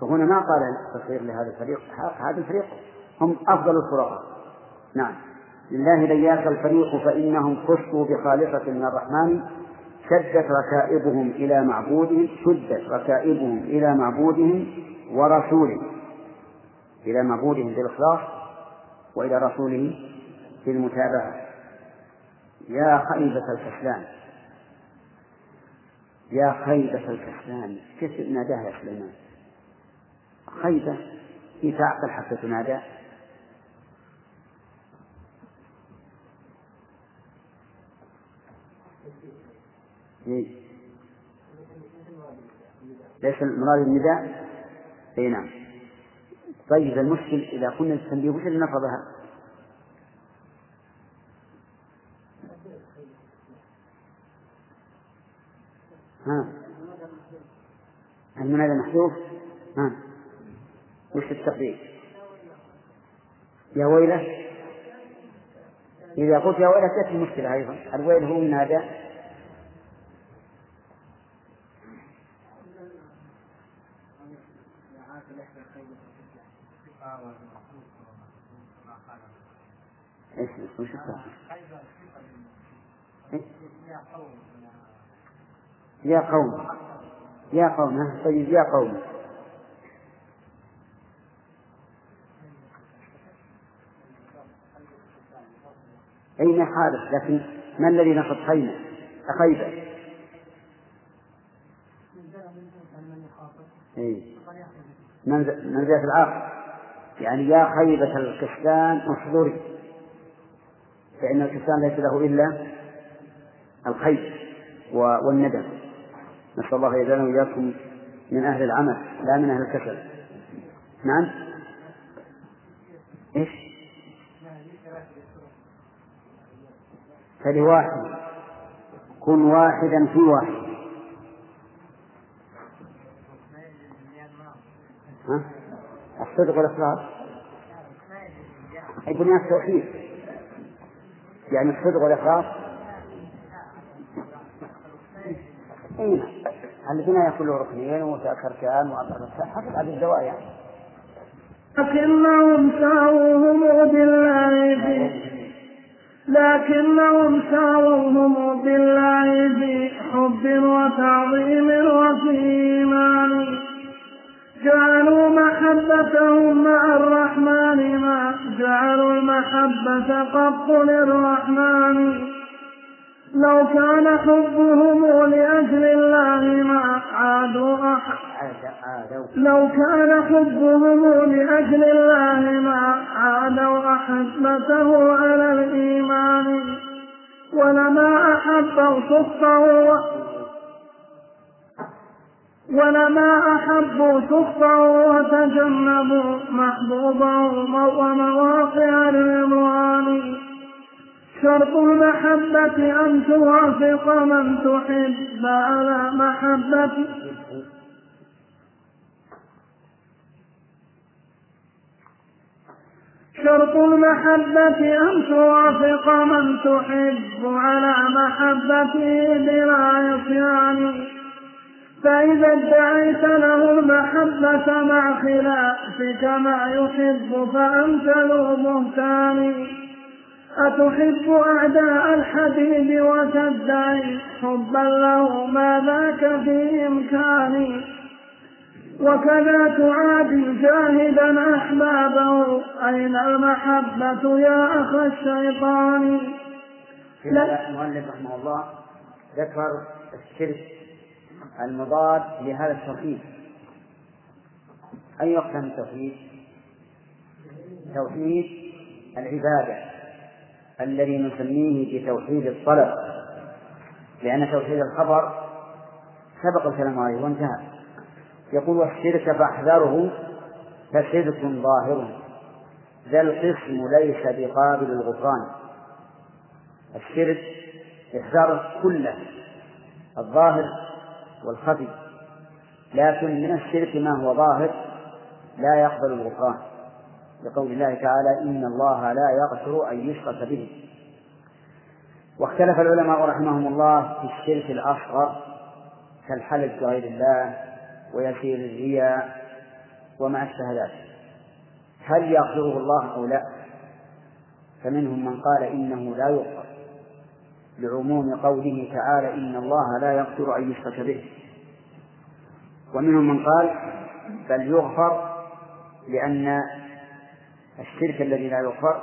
فهنا ما قال تصغير لهذا الفريق هذا الفريق هم أفضل الفرقاء. نعم. لله ديات الفريق فإنهم خصوا بخالصة من الرحمن شدت ركائبهم إلى معبودهم شدت ركائبهم إلى معبودهم ورسوله إلى معبودهم بالإخلاص وإلى رسوله بالمتابعة. يا خيبة الكسلان. يا خيبة الكسلان. كيف ناداها يا سليمان؟ خيبة في تعقل حتى تنادى إيه؟ ليس المراد النداء؟ اي نعم. طيب المشكل إذا قلنا التنبيه وش اللي نفضها ها. المنادى محذوف؟ ها. وش التقدير يا ويلة. إذا قلت يا ويلة تأتي المشكلة أيضا. الويل هو منادى إيش وش يا قوم يا قوم طيب يا قوم. أين حارس؟ لكن ما الذي نصب خيمة؟ خيبة إيه. منزلة العاقل يعني يا خيبة الكسلان احضري فإن الكسلان ليس له إلا الخيب والندم. نسأل الله يجعلنا وإياكم من أهل العمل لا من أهل الكسل. نعم؟ إيش؟ فلواحد كن واحدا في واحد. ها؟ الصدق والإخلاص؟ أي بنيان التوحيد. يعني الصدق والإخلاص؟ أي الذين يكون له ركنين وثلاث أركان وأربعة حسب عدد الزوايا لكنهم ساووهم بالله في لكنهم ساووهم في حب وتعظيم وفي إيمان جعلوا محبتهم مع الرحمن ما جعلوا المحبة قط للرحمن. لو كان حبهم لأجل الله ما عادوا أحد لو كان حبهم لأجل الله ما عادوا أحبته على الإيمان ولما أحبوا صفه ولما أحبوا كفروا وتجنبوا محبوبهم ومواقع الرضوان شرط المحبة أن توافق من تحب على محبة شرط المحبة أن توافق من تحب على محبته بلا عصيان. فإذا ادعيت له المحبة مع خلافك ما يحب فأنت ذو بهتان أتحب أعداء الحبيب وتدعي حبا له ما ذاك في إمكاني. وكذا تعادي جاهدا أحبابه أين المحبة يا أخ الشيطان؟ المؤلف رحمه الله ذكر الشرك المضاد لهذا التوحيد. أي أقسام التوحيد؟ توحيد العبادة. الذي نسميه بتوحيد الطلب لأن توحيد الخبر سبق الكلام عليه وانتهى. يقول والشرك فاحذره فشرك ظاهر ذا القسم ليس بقابل الغفران. الشرك إحذار كله الظاهر والخفي. لكن من الشرك ما هو ظاهر لا يقبل الغفران. لقول الله تعالى إن الله لا يغفر أن يشرك به. واختلف العلماء رحمهم الله في الشرك الأصغر كالحلف بغير الله ويسير الرياء ومع الشهادات. هل يغفره الله أو لا؟ فمنهم من قال إنه لا يغفر لعموم قوله تعالى إن الله لا يغفر أن يشرك به. ومنهم من قال بل يغفر لأن الشرك الذي لا يغفر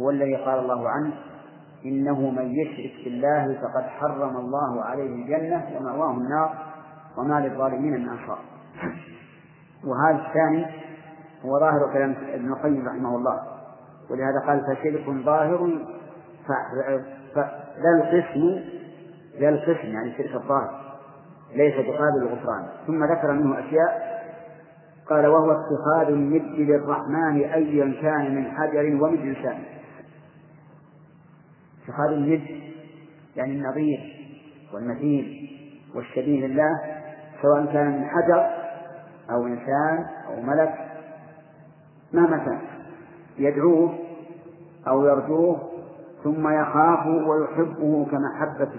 هو الذي قال الله عنه إنه من يشرك بالله فقد حرم الله عليه الجنة ومأواه النار وما للظالمين من أنصار. وهذا الثاني هو ظاهر كلام ابن القيم رحمه الله ولهذا قال فشرك ظاهر فلا القسم لا القسم يعني شرك الظاهر ليس بقابل الغفران. ثم ذكر منه أشياء قال وهو اتخاذ الند للرحمن أيا كان من حجر ومن إنسان. اتخاذ الند يعني النظير والمثيل والشبيه لله سواء كان من حجر أو إنسان أو ملك مهما كان يدعوه أو يرجوه ثم يخافه ويحبه كمحبة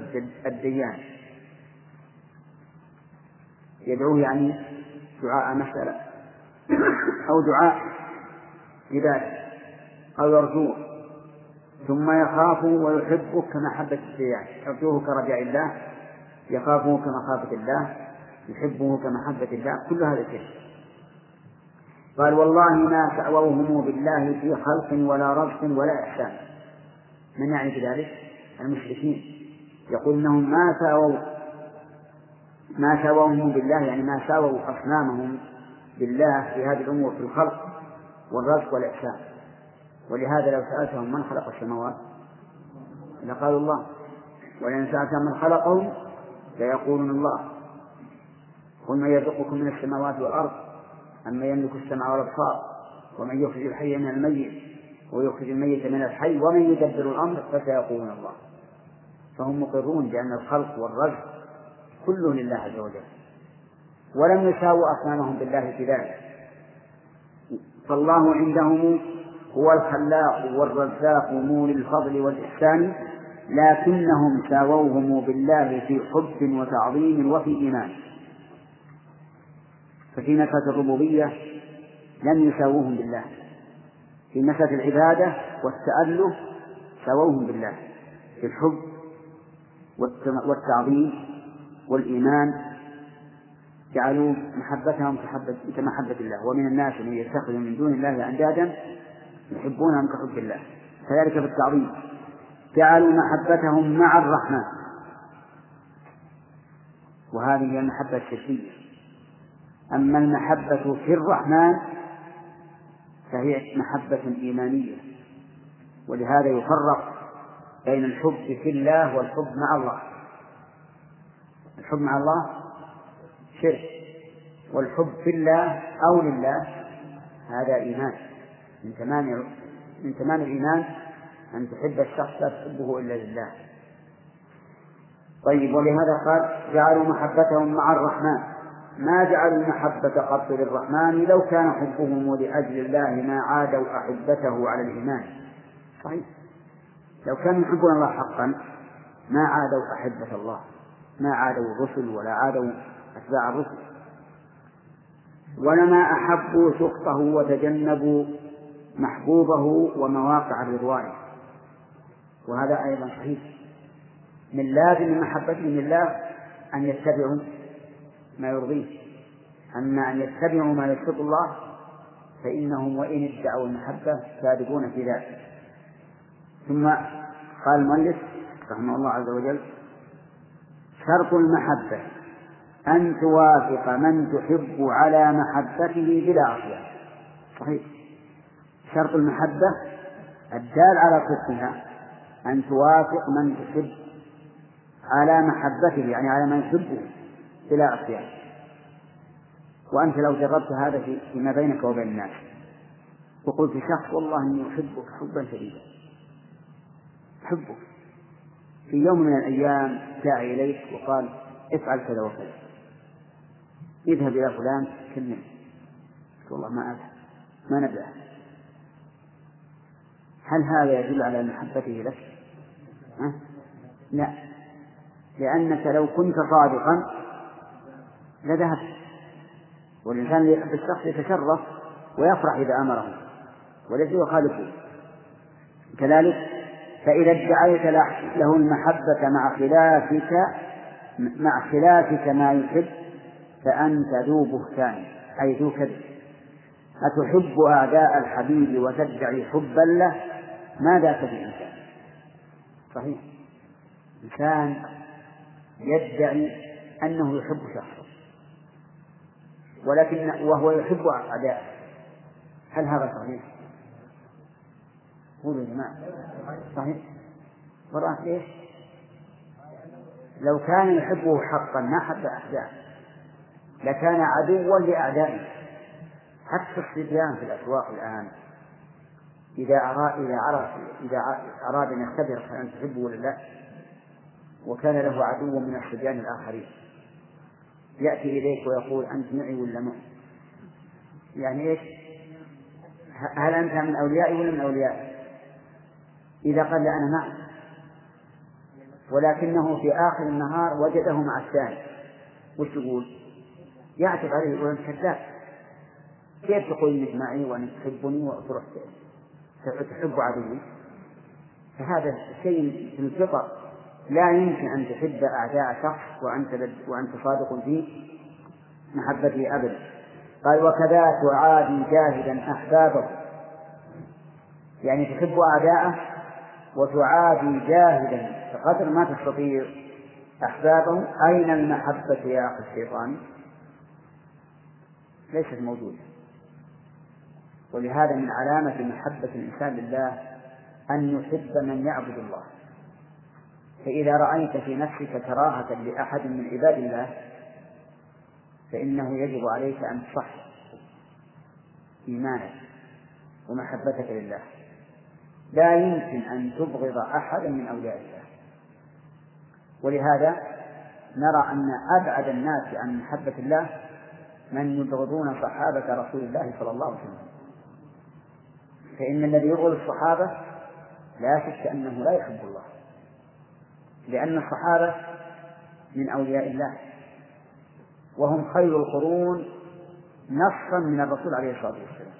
الديان. يدعوه يعني دعاء مسألة. أو دعاء عبادة أو يرجوه. ثم يخافه ويحبه كمحبة الديان يرجوه كرجاء الله يخافه كمخافة الله يحبه كمحبة الله كل هذا شيء. قال والله ما سأووهم بالله في خلق ولا رزق ولا إحسان. من يعني بذلك المشركين. يقول إنهم ما ساووا ما ساووهم بالله يعني ما ساووا أصنامهم. بالله في هذه الأمور في الخلق والرزق والإحسان. ولهذا لو سألتهم من خلق السماوات لقالوا الله. ولئن سألتهم من خلقهم ليقولون الله. قل من يرزقكم من السماوات والأرض أما يملك السمع والأبصار ومن يخرج الحي من الميت ويخرج الميت من الحي ومن يدبر الأمر فسيقولون الله. فهم مقرون بأن الخلق والرزق كله لله عز وجل. ولم يساووا أصنامهم بالله في ذلك. فالله عندهم هو الخلاق والرزاق مولي الفضل والإحسان لكنهم ساووهم بالله في حب وتعظيم وفي إيمان. ففي مسألة الربوبية لم يساووهم بالله. في مسألة العبادة والتأله سووهم بالله. في الحب والتعظيم والإيمان جعلوا محبتهم كمحبة الله. ومن الناس من يتخذ من دون الله أندادا يحبونهم كحب الله. كذلك في التعظيم. جعلوا محبتهم مع الرحمن. وهذه هي المحبة الشركية أما المحبة في الرحمن فهي محبة إيمانية. ولهذا يفرق بين الحب في الله والحب مع الله. الحب مع الله شرك والحب في الله أو لله هذا إيمان. من تمام من تمام الإيمان أن تحب الشخص لا تحبه إلا لله. طيب ولهذا قال جعلوا محبتهم مع الرحمن. ما جعلوا المحبة قط للرحمن لو كان حبهم لأجل الله ما عادوا أحبته على الإيمان. صحيح لو كانوا يحبون الله حقا ما عادوا أحبة الله. ما عادوا الرسل ولا عادوا أتباع الرسل. ولما أحبوا سخطه وتجنبوا محبوبه ومواقع رضوانه وهذا أيضا صحيح. من لازم محبتهم لله أن يتبعوا ما يرضيه. أما أن يتبعوا ما يسخط الله فإنهم وإن ادعوا المحبة صادقون في ذلك. ثم قال المؤلف رحمه الله عز وجل شرط المحبة أن توافق من تحب على محبته بلا عصيان صحيح. شرط المحبة الدال على صدقها. أن توافق من تحب على محبته يعني على من يحبه بلا عصيان وأنت لو جربت هذا فيما بينك وبين الناس وقلت شخص والله إني أحبك حبا شديدا. أحبك. في يوم من الأيام جاء إليك وقال افعل كذا وكذا. اذهب إلى فلان كلمه والله ما أذهب ما نبدأ هل هذا يدل على محبته لك؟ ها؟ لا. لأنك لو كنت صادقا لذهبت. والإنسان اللي يحب الشخص يتشرف ويفرح إذا أمره وليس يخالفه. كذلك فإذا ادعيت له المحبة مع خلافك مع خلافك ما يحب فأنت ذو بهتان أي ذو كذب. أتحب أعداء الحبيب وتدعي حبا له؟ ما ذاك بإنسان صحيح. إنسان يدعي أنه يحب شخصا ولكن وهو يحب أعداءه هل هذا صحيح؟ قولوا يا جماعة. صحيح. مرات إيش؟ لو كان يحبه حقا ما حب أعداءه لكان عدوا لأعدائه. حتى الصبيان في الأسواق الآن إذا أراد إذا عرف إذا أراد أن يختبرك هل تحبه ولا لا وكان له عدو من الصبيان الآخرين. يأتي إليك ويقول أنت معي ولا معي يعني إيش؟ هل أنت من أوليائي ولا من أوليائي إذا قال أنا معك. ولكنه في آخر النهار وجده مع الثاني. وش تقول؟ يعتب عليه يقول أنت كذاب. كيف تقول إنك معي وأنك تحبني وتروح تحب عدوي؟ فهذا شيء في الفطر. لا يمكن أن تحب أعداء شخص وأنت وأنت صادق في محبته أبدا قال وكذا تعادي جاهدا أحبابه. يعني تحب أعداءه وتعادي جاهدا بقدر ما تستطيع أحبابه. أين المحبة يا أخي الشيطان؟ ليست موجودة. ولهذا من علامة محبة الإنسان لله أن يحب من يعبد الله. فإذا رأيت في نفسك كراهة لأحد من عباد الله فإنه يجب عليك أن تصح إيمانك ومحبتك لله. لا يمكن أن تبغض أحدا من أولياء الله. ولهذا نرى أن أبعد الناس عن محبة الله من يبغضون صحابة رسول الله صلى الله عليه وسلم. فإن الذي يبغض الصحابة لا شك أنه لا يحب الله. لأن الصحابة من أولياء الله. وهم خير القرون نصا من الرسول عليه الصلاة والسلام.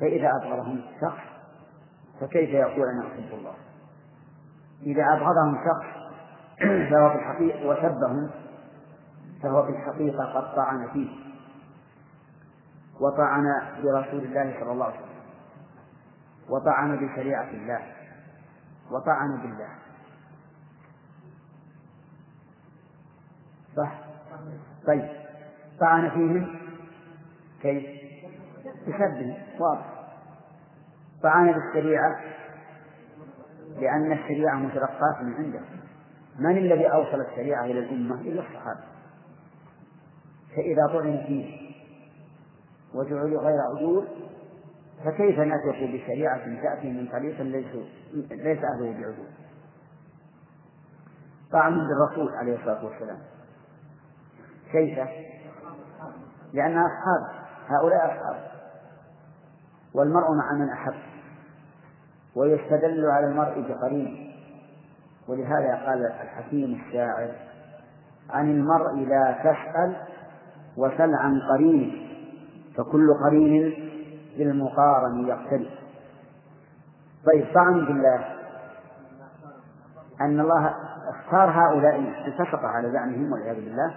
فإذا أبغضهم شخص فكيف يقول أنا أحب الله؟ إذا أبغضهم شخص فهو في الحقيقة وسبهم فهو في الحقيقة قد طعن فيه. وطعن برسول الله صلى الله عليه وسلم. وطعن بشريعة الله. وطعن بالله. صح؟ طيب. طعن فيهم كيف؟ بسبب واضح. طعن بالشريعة؟ لأن الشريعة متلقاة من عنده. من الذي أوصل الشريعة إلى الأمة؟ إلا الصحابة. فإذا طعن فيه وجعلوا غير عدول فكيف نثق بشريعة تأتي من طريق ليس ليس أهله بعدول طعن بالرسول عليه الصلاة والسلام. كيف؟ لأن أصحاب هؤلاء أصحاب. والمرء مع من أحب ويستدل على المرء بقرينه ولهذا قال الحكيم الشاعر عن المرء لا تسأل وسل عن قرينه فكل قرين بالمقارن يقتدي طيب طعن بالله. أن الله اختار هؤلاء الفسق على زعمهم والعياذ بالله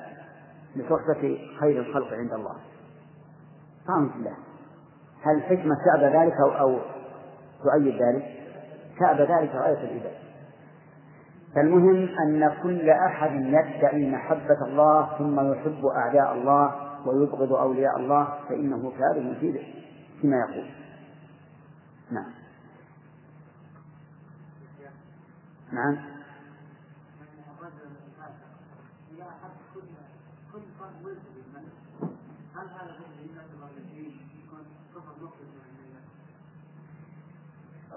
لصحبة خير الخلق عند الله. طعن بالله. هل الحكمة تأبى ذلك أو, أو تؤيد ذلك؟ تأبى ذلك غاية الإبادة فالمهم أن كل أحد يدعي محبة الله ثم يحب أعداء الله ويبغض أولياء الله فإنه كاذب في فيما يقول. نعم. نعم.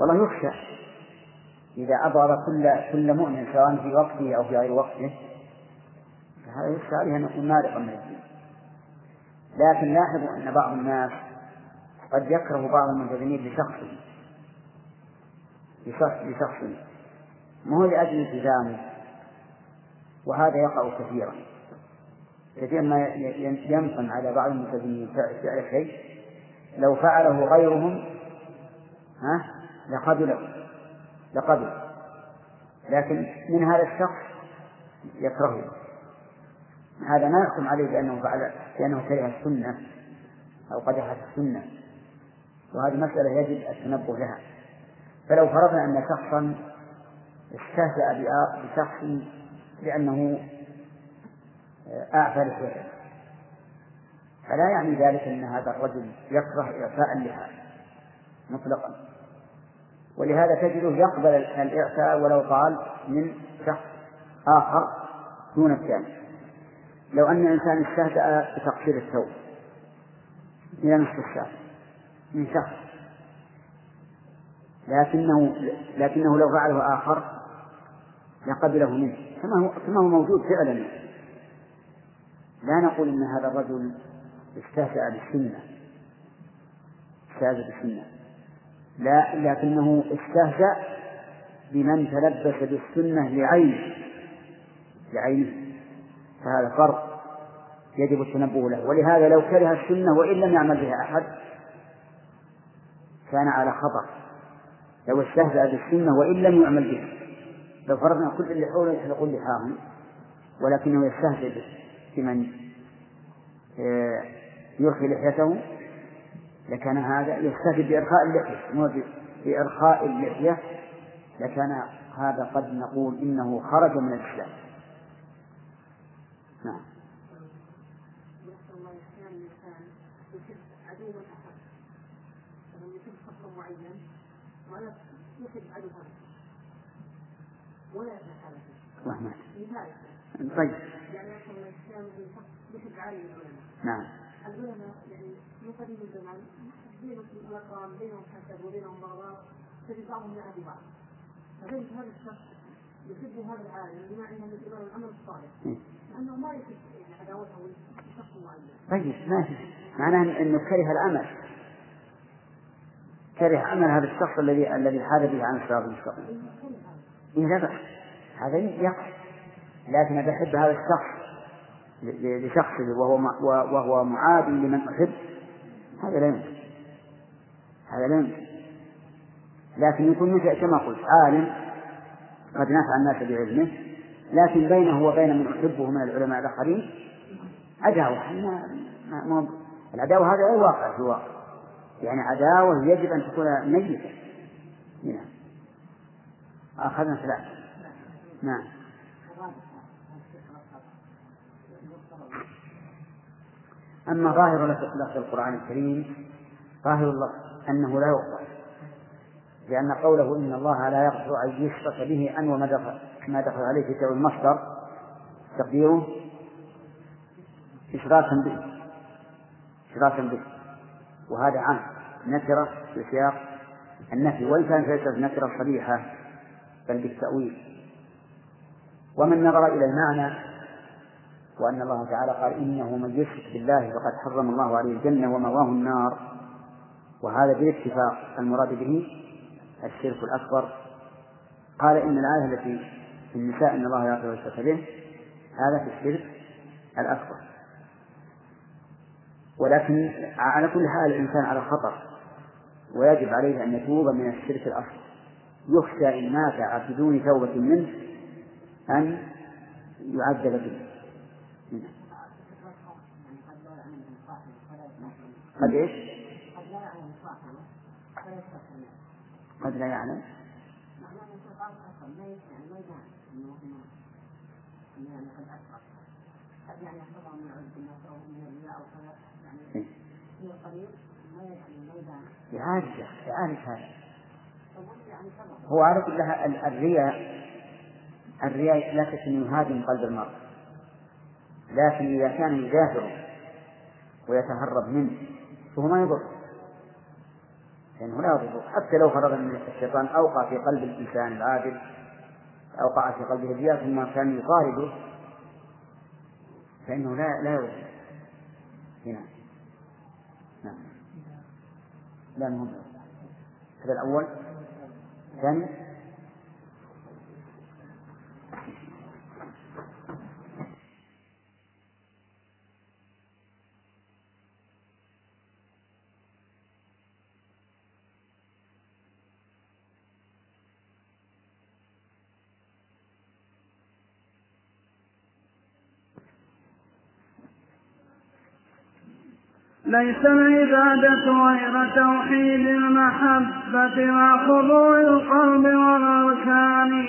والله يخشى. إذا أبغض كل كل مؤمن سواء في وقته أو في غير وقته فهذا يخشى عليه أن يكون مارقا من الدين. لكن لاحظوا أن بعض الناس قد يكره بعض الملتزمين لشخصه لشخص لشخصه ما هو لأجل التزامه وهذا يقع كثيرا. كثيرا ما ينقم على بعض الملتزمين فعل شيء. لو فعله غيرهم ها لقبله لقبل. لكن من هذا الشخص يكرهه. هذا ما يحكم عليه بأنه فعل بأنه كره السنة أو قدح السنة. وهذه مسألة يجب التنبه لها. فلو فرضنا أن شخصا استهزأ بشخص لأنه أعفى لحيته فلا يعني ذلك أن هذا الرجل يكره إعفاء اللحى مطلقا. ولهذا تجده يقبل الإعفاء ولو قال من شخص آخر دون الثاني. لو أن إنسان استهزأ بتقصير الثوب إلى نصف الشهر من شخص. لكنه لكنه لو فعله آخر لقبله منه. كما هو كما هو موجود فعلا. لا نقول إن هذا الرجل استهزأ بالسنة استهزأ بالسنة. لا لكنه استهزأ بمن تلبس بالسنة لعينه لعينه. فهذا فرق يجب التنبه له. ولهذا لو كره السنة وإن لم يعمل بها أحد كان على خطر لو استهزأ بالسنة وإن لم يعمل بها. لو فرضنا كل اللي حوله يحلقون لحاهم ولكنه يستهزئ بمن آه، يرخي لحيته لكان هذا يستهزئ بإرخاء اللحية مو بإرخاء اللحية. لكان هذا قد نقول إنه خرج من الإسلام. نعم. ولا هذا طيب. يعني نعم. العلماء يعني الزمان بينهم الاقران بينهم حسد وبينهم بغضاء تجد بعضهم يعادي بعض. فبين هذا الشخص يحب هذا العالم بما إنه من العمل الصالح. لأنه ما يحب عداوته لشخص معين طيب ماشي معناه إنه كره العمل كره عمل هذا الشخص الذي الذي حاد به عن الصراط المستقيم. إيه لا بأس. هذا يقع. لكن إذا أحب هذا الشخص لشخصه وهو وهو معادي لمن أحب. هذا لا يمكن. هذا لا يمكن لكن يكون مثل كما قلت عالم قد نفع الناس بعلمه لكن بينه وبين من أحبه من العلماء الآخرين عداوة. العداوة هذا غير واقع في الواقع. يعني عداوة يجب أن تكون ميتة. نعم. أخذنا ثلاثة نعم. أما ظاهر لفظ القرآن الكريم ظاهر اللفظ أنه لا يغفر لأن قوله إن الله لا يغفر أن يشرك به أن وما دخل ما دخل عليه في المصدر تقديره إشراكا به. إشراكا به. وهذا عام. نكرة في سياق النفي. وإن كانت ليست نكرة صريحة بل بالتأويل. ومن نظر إلى المعنى وأن الله تعالى قال إنه من يشرك بالله فقد حرم الله عليه الجنة ومواه النار وهذا بالاتفاق المراد به الشرك الأكبر. قال إن الآية التي في النساء إن الله يغفر الشرك به هذا في الشرك الأكبر. ولكن على كل حال الإنسان على خطر ويجب عليه أن يتوب من الشرك الأصغر يخشى إن مات بدون توبة منه أن يعذب به. قد إيش؟ قد لا يعلم يعني يحفظها من عبد الناس أو من الرياء أو كذا يعني في القريب ما يدعي يعالج يعالج هذا. هو على كل الرياء الرياء لا شك أنه يهاجم قلب المرء. لكن إذا كان يدافع ويتهرب منه فهو ما يضر لأنه لا يضر حتى لو فرض أن الشيطان أوقع في قلب الإنسان العادل أوقع في قلبه الرياء ثم كان يطارده فإنه لا لا يضر هنا. نعم. لا مهم هذا الأول. الثاني ليس العبادة غير توحيد المحبة مع خضوع القلب والأركان.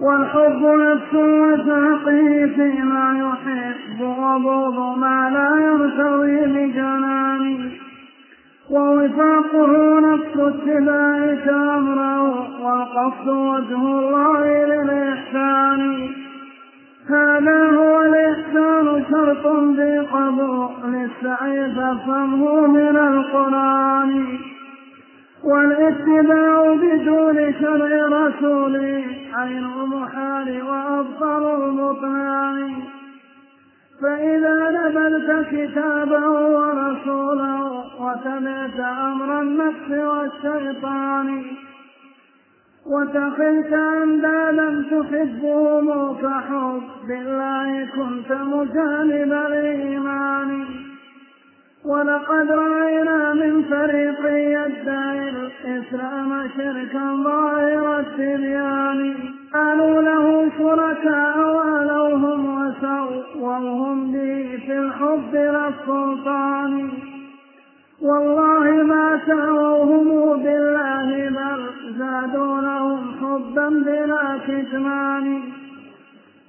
والحب نفس وساقه فيما يحب وبغض ما لا يرتوي بجنان. ووفاقه نفس اتباع أمره والقصد وجه الله للإحسان. هذا هو الإحسان شرط بقبول السعي فافهمه من القرآن والاتباع بدون شرع رسوله عين المحال وأبطل المطمئن فإذا نبذت كتابه ورسوله وتبعت أمر النفس والشيطان وتخلت أندادا تحبهم كحب الله كنت مجانب الإيمان. ولقد رأينا من فريق يدعي الإسلام شركا ظاهر التبيان. قالوا له شركاء ولوهم وسووهم به في الحب للسلطان والله ما ساووهم بالله بل زادوا لهم حبا بلا كتمان.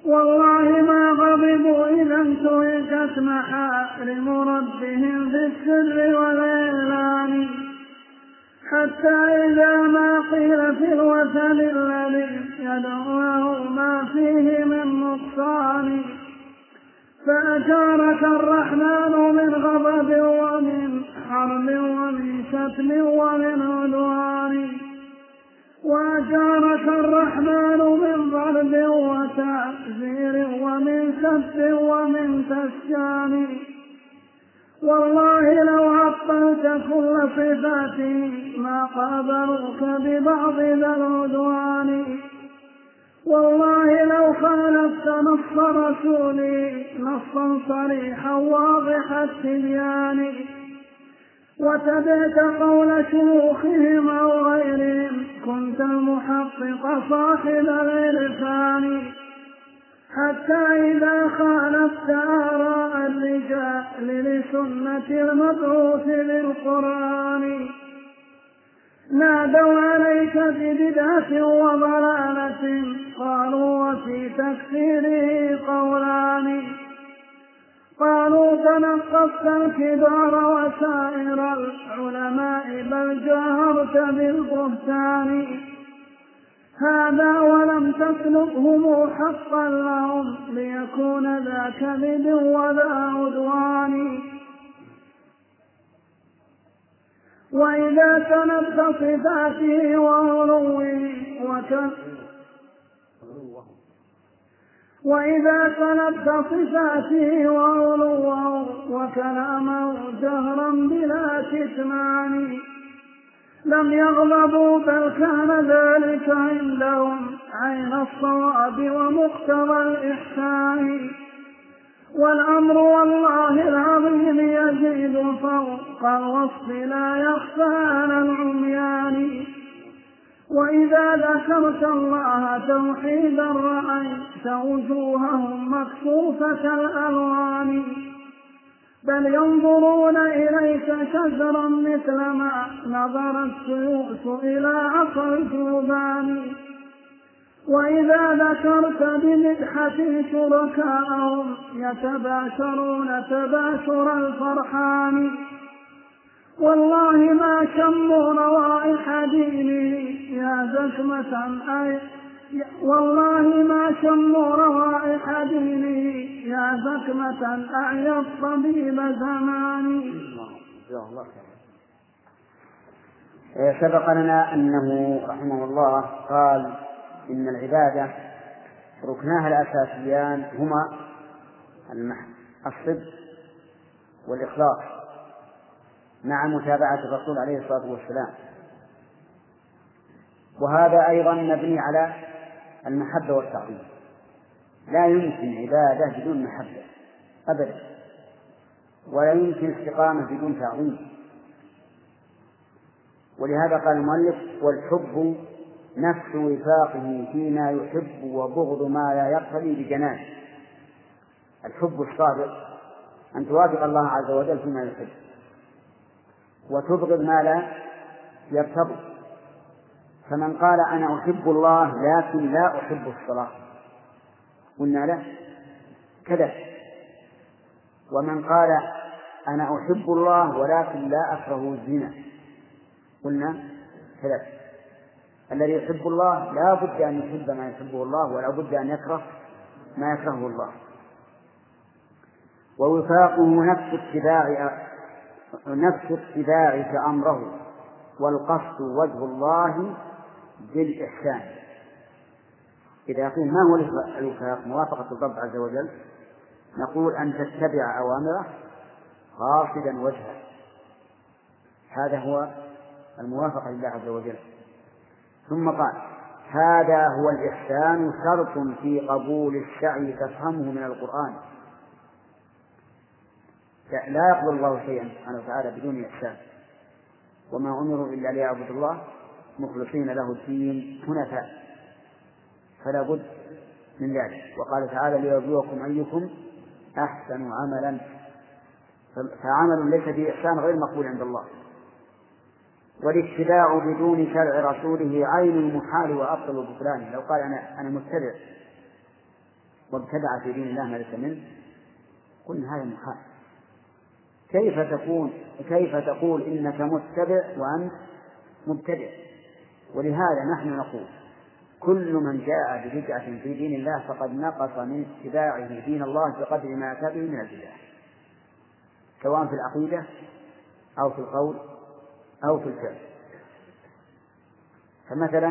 والله ما غضبوا إذا انتهكت محارم ربهم في السر والإعلان. حتى إذا ما قيل في الوثن الذي يدعو ما فيه من نقصان. فأجارك الرحمن من غضب ومن حرب ومن شتم ومن عدوان. وأجارك الرحمن من ضرب وتعزير ومن سب ومن تسجان والله لو عطلت كل صفاته ما قابلوك ببعض ذا العدوان. والله لو خالفت نص رسولي نصا صريحا واضح التبيان. وتبعت قول شيوخهم أو غيرهم كنت المحقق صاحب العرفان حتى إذا خالفت آراء الرجال لسنة المبعوث بالقرآن نادوا عليك ببدعة وضلالة قالوا وفي تكفيره قولان قالوا تنقصت الكبار وسائر العلماء بل جاهرت بالبهتان. هذا ولم تسلبهم حقا لهم ليكون ذا كذب وذا عدوان. وإذا تنبت صفاته وعلوه وإذا طلبت صفاته وعلوه وكلامه جهرا بلا كتمان لم يغضبوا بل كان ذلك عندهم عين الصواب ومقتضى الإحسان. والأمر والله العظيم يزيد فوق الوصف لا يخفى على العميان. وإذا ذكرت الله توحيدا رأيت وجوههم مكشوفة الألوان. بل ينظرون إليك شجرا مثل ما نظر السيوف إلى عصا الجوبان. وإذا ذكرت بمدحة شركاءهم يتباشرون تباشر الفرحان. والله ما شموا روائح دينه يا زكمة أي والله ما شموا روائح دينه يا زكمة أعيا الطبيب زماني. سبق لنا أنه رحمه الله قال إن العبادة ركناها الأساسيان هما الصدق والإخلاص. مع متابعة الرسول عليه الصلاة والسلام. وهذا أيضا مبني على المحبة والتعظيم. لا يمكن عبادة بدون محبة أبدا. ولا يمكن استقامة بدون تعظيم. ولهذا قال المؤلف والحب نفس وفاقه فيما يحب وبغض ما لا يقتضي بجنان. الحب الصادق أن توافق الله عز وجل فيما يحب. وتبغض ما لا يرتضي فمن قال أنا أحب الله لكن لا أحب الصلاة قلنا له كذا. ومن قال أنا أحب الله ولكن لا أكره الزنا قلنا كذا الذي يحب الله لا بد أن يحب ما يحبه الله ولا بد أن يكره ما يكرهه الله. ووفاقه نفس اتباع نفس اتباعك أمره والقصد وجه الله بالإحسان. إذا قيل ما هو الوفاق موافقة الرب عز وجل. نقول أن تتبع أوامره قاصدا وجهه. هذا هو الموافقة لله عز وجل. ثم قال هذا هو الإحسان شرط في قبول السعي تفهمه من القرآن. لا يقبل الله شيئا سبحانه وتعالى بدون إحسان. وما أمروا إلا ليعبدوا الله مخلصين له الدين حنفاء. فلا بد من ذلك. وقال تعالى ليبلوكم أيكم أحسن عملا. فعمل ليس فيه إحسان غير مقبول عند الله. والاتباع بدون شرع رسوله عين المحال وأبطل البطلان لو قال أنا أنا متبع وابتدع في دين الله ما ليس منه. قلنا هذا محال. كيف تكون كيف تقول إنك متبع وأنت مبتدع؟ ولهذا نحن نقول كل من جاء ببدعة في دين الله فقد نقص من اتباعه دين الله بقدر ما أتى به من البدع. سواء في العقيدة أو في القول أو في الفعل. فمثلا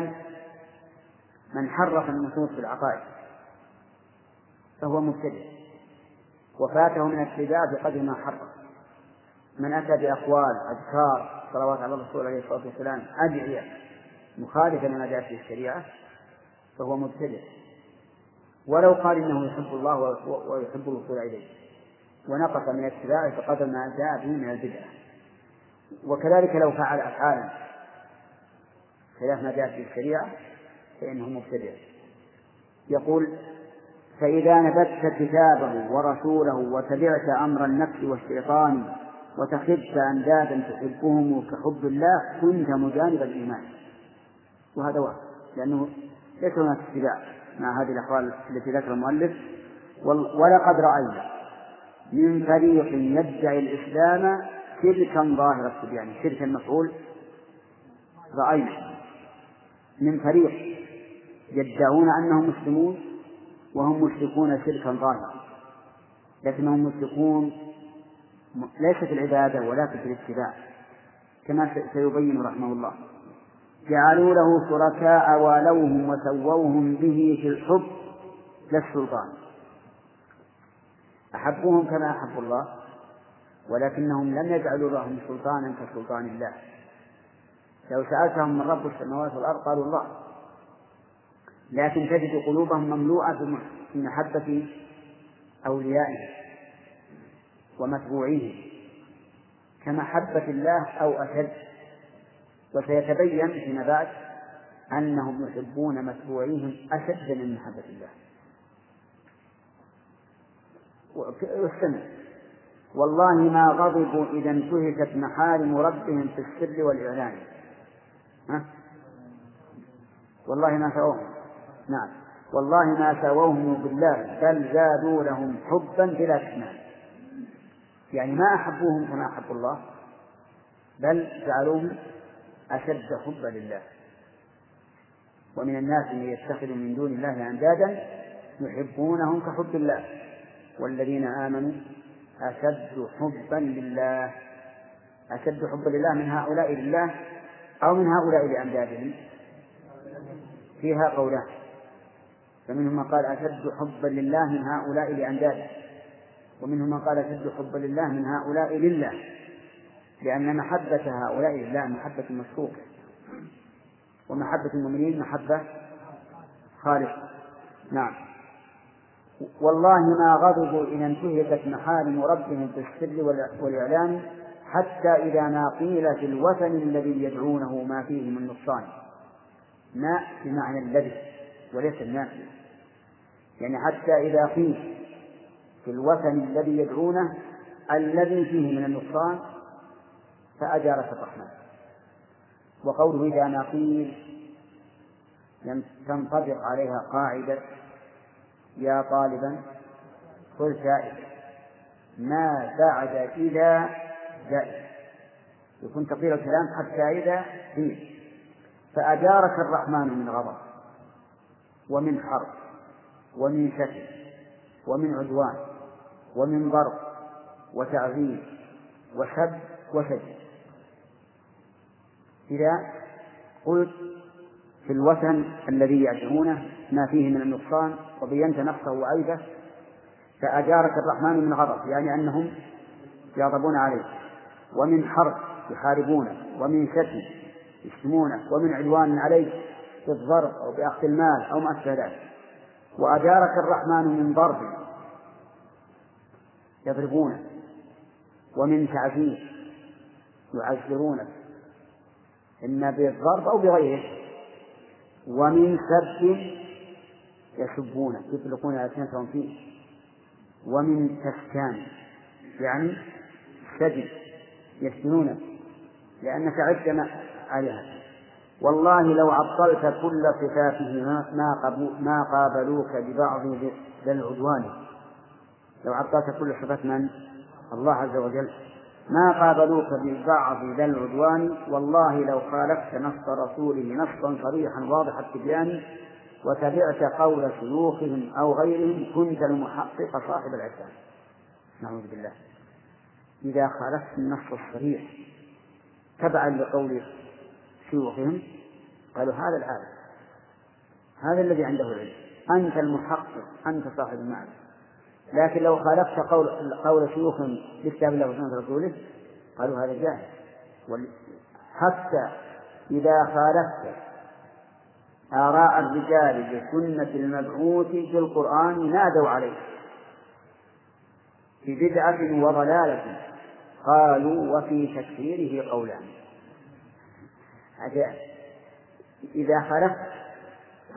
من حرف النصوص في العقائد فهو مبتدع وفاته من الاتباع بقدر ما حرف. من أتى بأقوال أذكار صلوات على الرسول عليه الصلاة والسلام أدعية مخالفة لما جاء في الشريعة فهو مبتدع. ولو قال إنه يحب الله ويحب الوصول إليه. ونقص من اتباعه فقدر ما جاء به من البدعة وكذلك لو فعل أفعالا خلاف ما جاء في الشريعة فإنه مبتدع. يقول فإذا نبذت كتابه ورسوله وتبعت أمر النفس والشيطان وتخبت أندادا تحبهم كحب الله كنت مجانب الإيمان. وهذا واحد. لأنه ليس هناك اتباع مع هذه الأقوال التي ذكر المؤلف. ولقد رأينا من فريق يدعي الإسلام شركا ظاهر يعني شركا مفعول رأينا من فريق يدعون أنهم مسلمون وهم مشركون شركا ظاهرا لكنهم مشركون ليس في العبادة ولكن في الاتباع كما سيبين رحمه الله. جعلوا له شركاء والوهم وسووهم به في الحب لا السلطان. أحبوهم كما أحب الله ولكنهم لم يجعلوا لهم سلطانا كسلطان الله. لو سألتهم من رب السماوات والأرض قالوا الله. لكن تجد قلوبهم مملوءة بمحبة أوليائه ومتبوعيه كمحبة الله أو أشد وسيتبين فيما بعد أنهم يحبون متبوعيهم أشد من محبة الله. واستمع. والله ما غضبوا إذا انتهكت محارم ربهم في السر والإعلان. ها؟ والله ما سووهم نعم. والله ما سووهم بالله بل زادوا لهم حبا بلا كمال يعني ما أحبوهم كما أحب الله بل جعلوهم أشد حبا لله. ومن الناس من يتخذ من دون الله أندادا يحبونهم كحب الله. والذين آمنوا أشد حبا لله أشد حبا لله من هؤلاء لله أو من هؤلاء لأندادهم فيها قولان. فمنهم من قال أشد حبا لله من هؤلاء لأنداده ومنهم من قال أشد حبا لله من هؤلاء لله لأن محبة هؤلاء لله محبة مشروطة ومحبة المؤمنين محبة خالصة. نعم. والله ما غضبوا إن انتهكت محارم ربهم في السر والإعلان حتى إذا ما قيل في الوثن الذي يدعونه ما فيه من نقصان. ما بمعنى الذي وليس النافي يعني حتى إذا قيل في الوثن الذي يدعونه الذي فيه من النقصان فأجارك الرحمن وقوله إذا ما قيل تنطبق عليها قاعدة يا طالبا قل زائد ما بعد إذا زائد يكون تقيل الكلام حتى إذا قيل. فأجارك الرحمن من غضب ومن حرب ومن شتم ومن عدوان. ومن ضرب وتعذيب وسب وشد. إذا قلت في الوثن الذي يدعونه ما فيه من النقصان وبينت نقصه وعيبه فأجارك الرحمن من غضب يعني أنهم يغضبون عليك. ومن حرب يحاربونك ومن شتم يشتمونك ومن عدوان عليك بالضرب أو بأخذ المال أو ما أشبه ذلك وأجارك الرحمن من ضرب يضربونك ومن تعذيب يعذرونك إما بالضرب أو بغيره ومن سب يسبونك يطلقون ألسنتهم فيه ومن تفتان يعني سجن يسجنونك لأنك عدت عليها. والله لو عطلت كل صفاته ما قابلوك ببعض العدوان. لو عطلت كل من؟ الله عز وجل. ما قابلوك ببعض ذا العدوان والله لو خالفت نص رسوله نصا صريحا واضح التبيان وتبعت قول شيوخهم أو غيرهم كنت المحقق صاحب العرفان نعوذ بالله. إذا خالفت النص الصريح تبعا لقول شيوخهم قالوا هذا العالم هذا الذي عنده العلم. أنت المحقق أنت صاحب المعرفة. لكن لو خالفت قول قول شيوخهم لكتاب الله وسنة رسوله قالوا هذا جاهل. حتى إذا خالفت آراء الرجال بسنة المبعوث في القرآن نادوا عليه. في بدعة وضلالة قالوا وفي تكفيره قولان. إذا خالفت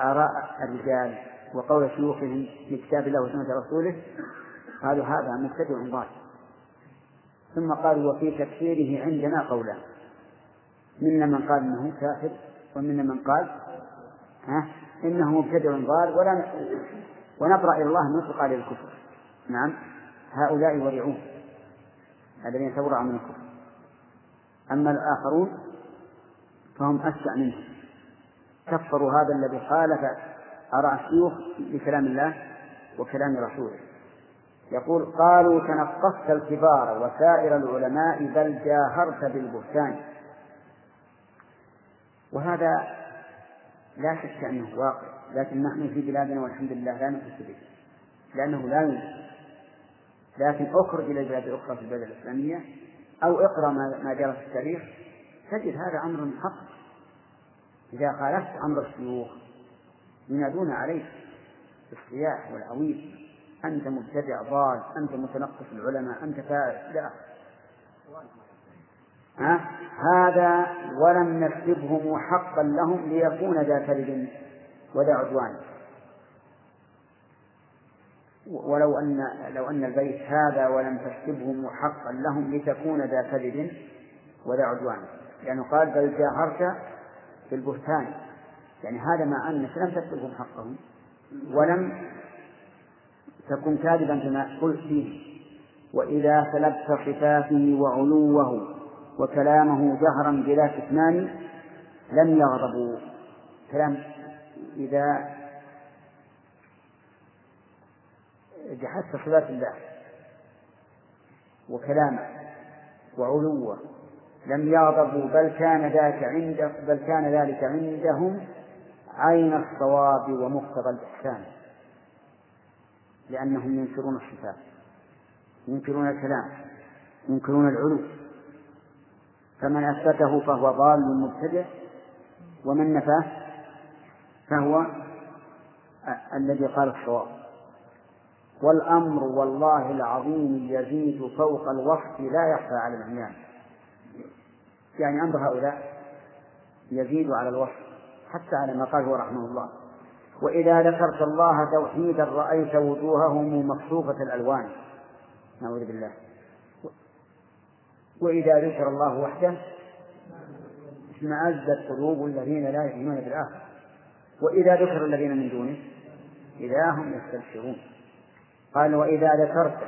آراء الرجال وقول شيوخهم في كتاب الله وسنة رسوله قالوا هذا مبتدع ضال ثم قالوا وفي تكفيره عندنا قولان منا من قال إنه كافر ومنا من قال ها إنه مبتدع ضال ولا ونبرأ إلى الله من نطق عليه الكفر. نعم. هؤلاء ورعوه الذين تورع من الكفر أما الآخرون فهم أشجع منه. كفروا هذا الذي خالف آراء الشيوخ بكلام الله وكلام رسوله. يقول قالوا تنقصت الكبار وسائر العلماء بل جاهرت بالبهتان. وهذا لا شك أنه واقع لكن نحن في بلادنا والحمد لله لا نحس به لأنه لا يوجد لكن أخرج إلى البلاد الأخرى في البلاد الإسلامية أو اقرأ ما جرى في التاريخ تجد هذا أمر حق. إذا خالفت أمر الشيوخ ينادون عليك بالصياح والعويل أنت مبتدع ضال أنت متنقص العلماء أنت فارس. لا. ها؟ هذا ولم نكتبه محقا لهم ليكون ذا كذب وذا عدوان. ولو أن لو أن البيت هذا ولم تكتبه محقا لهم لتكون ذا كذب وذا عدوان. لأنه قال بل جاهرت بالبهتان يعني هذا مع أنك لم تكتبه حقهم ولم تكن كاذبا فيما قلت فيه. وإذا سلبت صفاته وعلوه وكلامه جهرا بلا كتمان لم يغضبوا. كلام إذا جحدت صفات الله وكلامه وعلوه لم يغضبوا بل كان ذاك عند بل كان ذلك عندهم عين الصواب ومقتضى الإحسان. لأنهم ينكرون الصفات ينكرون الكلام ينكرون العلو. فمن أثبته فهو ضال مبتدع ومن نفاه فهو الذي قال الصواب. والأمر والله العظيم يزيد فوق الوصف لا يخفى على العميان. يعني أمر هؤلاء يزيد على الوصف. حتى على ما قاله رحمه الله. وإذا ذكرت الله توحيدا رأيت وجوههم مكشوفة الألوان. نعوذ بالله. وإذا ذكر الله وحده اشمأزت قلوب الذين لا يؤمنون بالآخرة. وإذا ذكر الذين من دونه إذا هم يستبشرون. قال وإذا ذكرت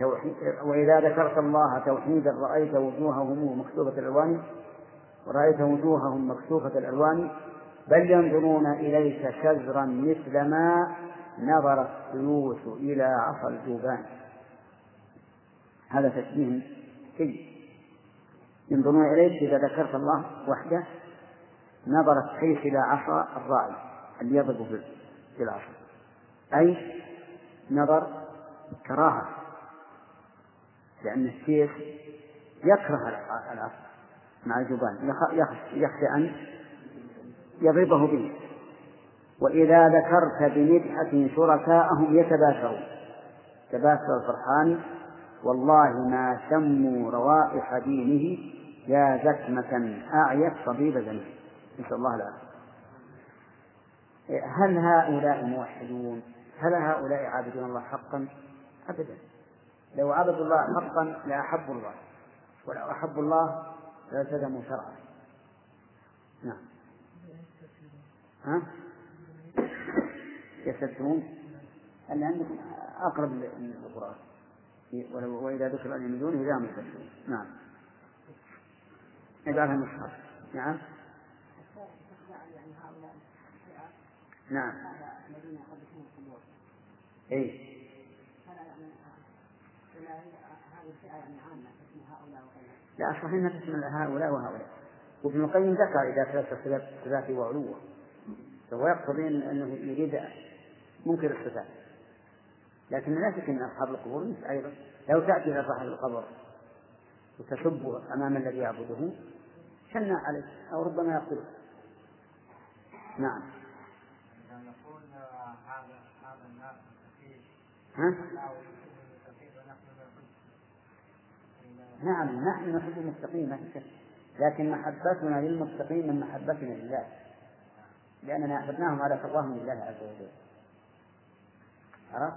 توحيد وإذا ذكرت الله توحيدا رأيت وجوههم مكشوفة الألوان ورأيت وجوههم مكشوفة الألوان بل ينظرون إليك شزرا مثل ما نظر السيوف إلى عصا الجوبان هذا تشبيه جيد ينظرون إليك إذا ذكرت الله وحده نظر السيف إلى عصا الراعي اللي يضرب بالعصا أي نظر كراهة لأن السيف يكره العصا. مع الجبان يخشى أن يضربه به. وإذا ذكرت بمدحة شركاءهم يتباشرون. تباشر الفرحان. والله ما شموا روائح دينه يا زكمة أعيت طبيب زمان نسأل الله العافية هل هؤلاء موحدون؟ هل هؤلاء عابدون الله حقا؟ أبدا. لو عبدوا الله حقا لأحبوا الله. ولو أحبوا الله لالتزموا شرعه نعم. ها؟ يستبشرون أن عندكم أقرب للقرآن. وإذا ذكر أن من دونه إذا هم يستبشرون نعم. اجعلها مصحف نعم. نعم. اي لا صحيح انها تشمل هؤلاء وهؤلاء. وابن القيم ذكر إذا ثلاث صفات وعلوة. فهو يقتضي إنه يريد منكر الصفات. لكن لا شك إن أصحاب القبور أيضا. لو تأتي إلى صاحب القبر وتسب أمام الذي يعبده شنع عليه؟ أو ربما يقتله نعم. ها؟ نعم نحن نحب المتقين ما في شك. لكن محبتنا للمتقين من محبتنا لله. لأننا أحببناهم على تقواهم لله عز وجل. عرفت؟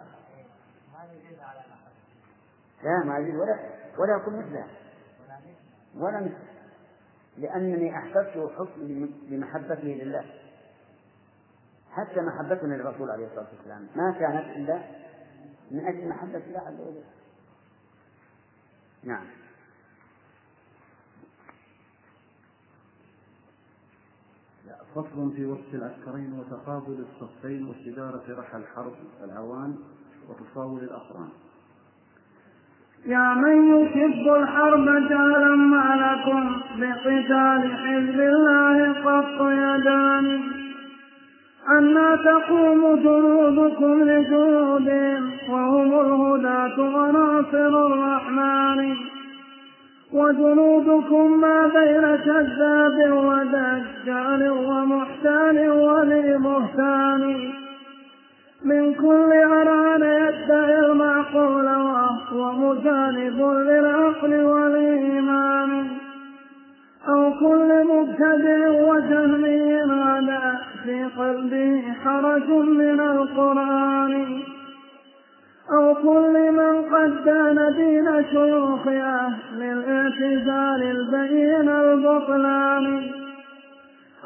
لا ما يزيد ولا ولا يكون مثله. ولا مثله. لأنني أحببته حب لمحبته لله. حتى محبتنا للرسول عليه الصلاة والسلام. ما كانت إلا من أجل محبة الله عز وجل. نعم. فصل في وقت العسكرين وتقابل الصفين واستدارة رحى الحرب العوان وتصاول الأقران يا من يحب الحرب جهلا ما لكم بقتال حزب الله قط يدان. أنا تقوم جنودكم لجنودهم وهم الهداة وناصر الرحمن. وجنودكم ما بين كذاب ودجال ومحتال ولي مهتان من كل أران يدعي المعقول وهو مجانب للعقل والإيمان. أو كل مبتدع وجهمي غدا في قلبه حرج من القرآن. أو كل من قد دان دين شيوخ أهل الاعتزال البين البطلان.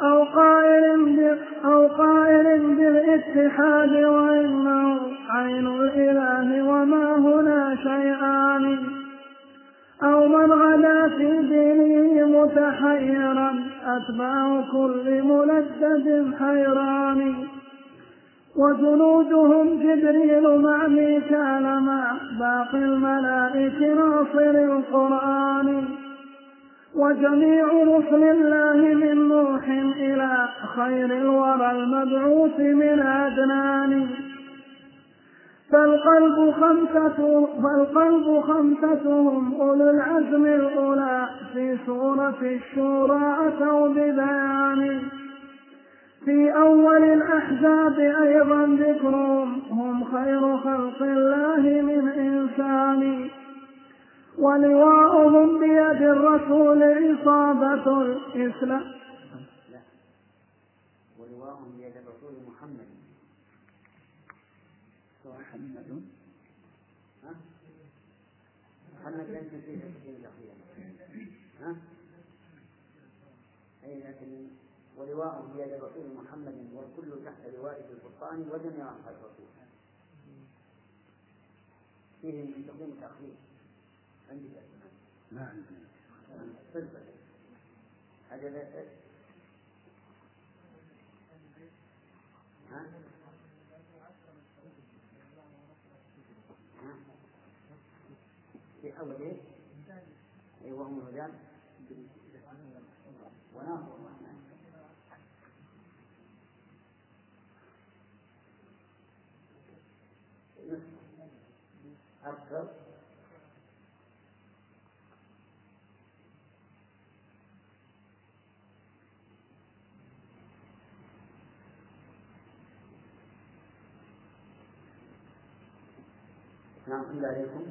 أو قائل أو قائل بالاتحاد وإنه عين الإله وما هنا شيئان. أو من غدا في دينه متحيرا أتباع كل ملدد حيران. وجنودهم جبريل مع ميكال مع باقي الملائكة ناصر القرآن. وجميع رسل الله من نوح إلى خير الورى المبعوث من أدنان. فالقلب خمسة فالقلب خمستهم أولو العزم الأولى في سورة الشورى أتوا ببيان. في أول الأحزاب أيضا ذكرهم هم خير خلق الله من إنسان. ولواؤهم بيد الرسول إصابة الإسلام. ولواءهم بيد الرسول محمد. محمد؟ محمد ليس تفسير الأخير ها؟ أي لكن ولواءهم بيد الرسول محمد والكل تحت لواء السلطان وجميع أصحاب الرسول. فيه من تقديم التأخير عندي لا عندنا هذا ها؟ في أول إيه؟ أي وهم الرجال وناصر الرحمن أكثر. نعم بالله عليكم.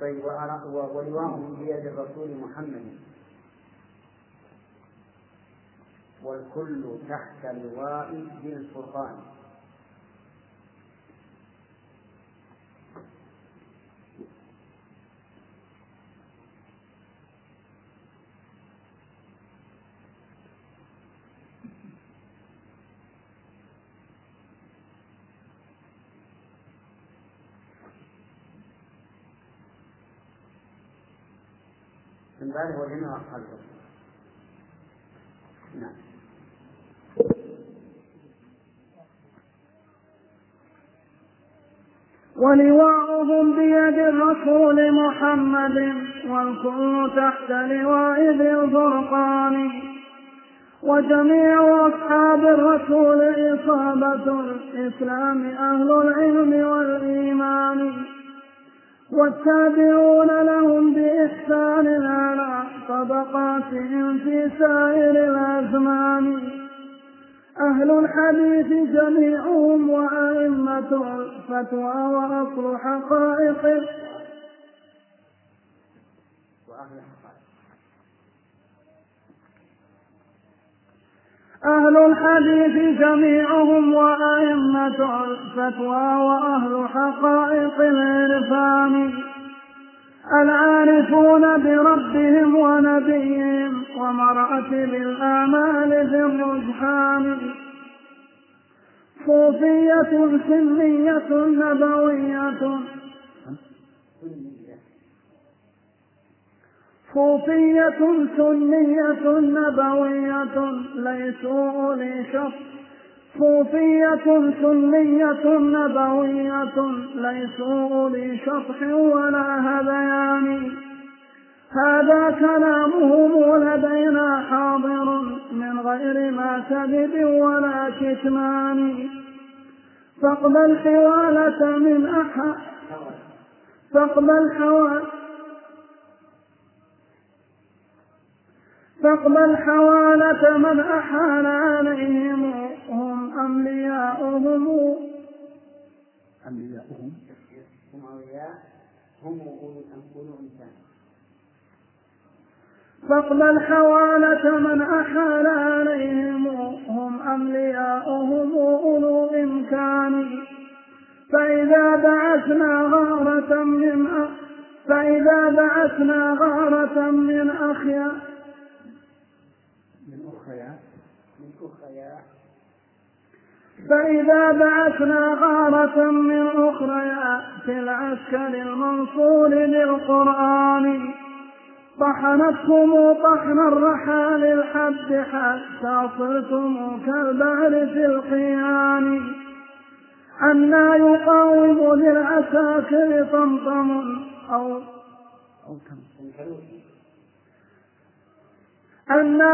طيب ولواهم بيد الرسول محمد. والكل تحت لواء ذي الفرقان من بعده وجميع أصحاب الرسول نعم. ولواؤهم بيد الرسول محمد والكل تحت لواء ذي الفرقان. وجميع أصحاب الرسول إصابة الإسلام أهل العلم والإيمان. والتابعون لهم بإحسان على طبقاتهم في سائر الأزمان. أهل الحديث جميعهم وأئمة الفتوى وأصل حقائق وأهل الحقائق أهل الحديث جميعهم وأئمة الفتوى وأهل حقائق العرفان العارفون بربهم ونبيهم ومرأة بالآمال في الرجحان. صوفية سنية نبوية صوفية سنية نبوية ليسوا أولي شر صوفية سنية نبوية ليسوا أولي شطح ولا هذيان. هذا كلامهم لدينا حاضر من غير ما كذب ولا كتمان. فاقبل حوالة من أحد. فاقبل حوالة فاقبل حوالة من أحال عليهم هم أنبياؤهم أنبياؤهم هم أولياء هم أولو إنسان فاقبل حوالة من أحال عليهم هم أملياؤهم أولو إمكان. فإذا بعثنا غارة من أ... فإذا بعثنا غارة من أخيا أخرى فإذا بعثنا غارة من أخرى في العسكر المنصور بالقرآن طحنتكم طحن الرحال الحب حتى صرتم كالبعر في القيان أنا يقاوم للعساكر طمطم أو أو كم؟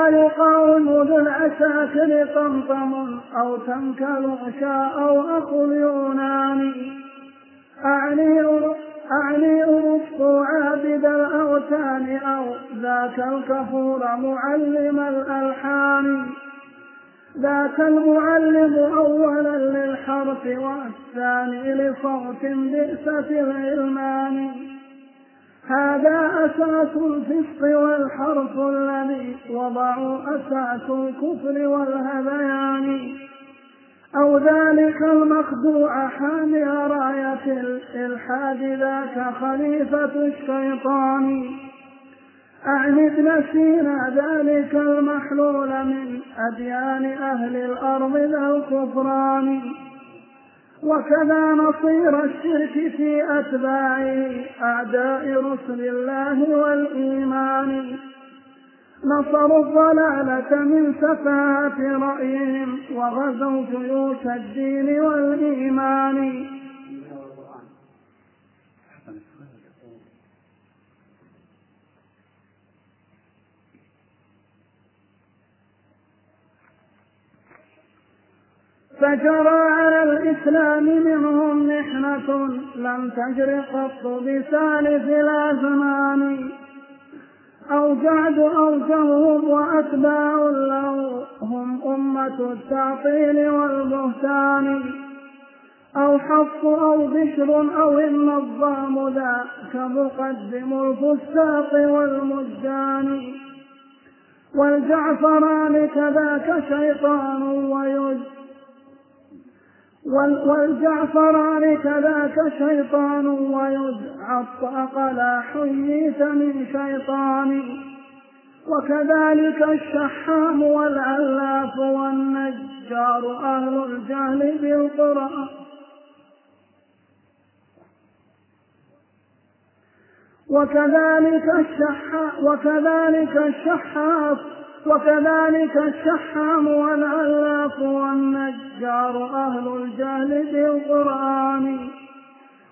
يقاوم ذو العساكر طمطم أو تنكل عشاء أو أخو اليوناني أعني أعني أرفق عابد الأوثان أو ذاك الكفور معلم الألحان. ذاك المعلم أولا للحرف والثاني لصوت بئسة العلمان. هذا أساس الفسق والحرف الذي وضعوا أساس الكفر والهذيان. أو ذلك المخدوع حامي راية الإلحاد ذاك خليفة الشيطان. أعني ابن سينا ذلك المحلول من أديان أهل الأرض ذا الكفران. وكذا نصير الشرك في أتباعه أعداء رسل الله والإيمان. نصروا الضلالة من سفاهة رأيهم وغزوا جيوش الدين والإيمان. فجرى على الإسلام منهم محنة لم تجر قط بسالف الأزمان أو جعد أوجههم وأتباع له هم أمة التعطيل والبهتان. أو حفص أو بشر أو النظام ذاك مقدم الفساق والمجان والجعفران كذاك شيطان ويز والجعفران كذاك شيطان ويدعى الطاق لا حييت من شيطان. وكذلك الشحام والعلاف والنجار أهل الجهل بالقرآن وكذلك الشحا وكذلك الشحاف وكذلك الشحام والعلاف والنجار أهل الجهل بالقرآن.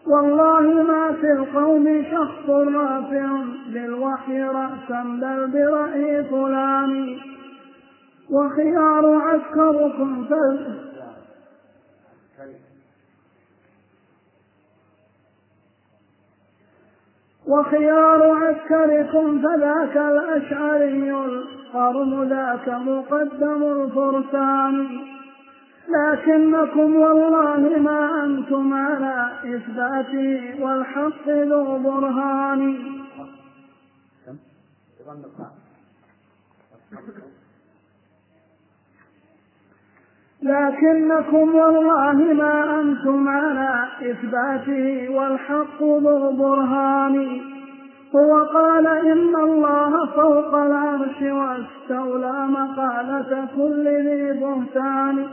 والله ما في القوم شخص رافع بالوحي رأسا بل برأي فلان. وخيار عسكركم وخيار عسكركم فذاك الأشعري القرن ذاك مقدم الفرسان. لكنكم والله ما أنتم على إثباته والحق ذو برهان. لكنكم والله ما أنتم على إثباته والحق ذو برهان هو قال إن الله فوق العرش واستولى مقالة كل ذي بهتان.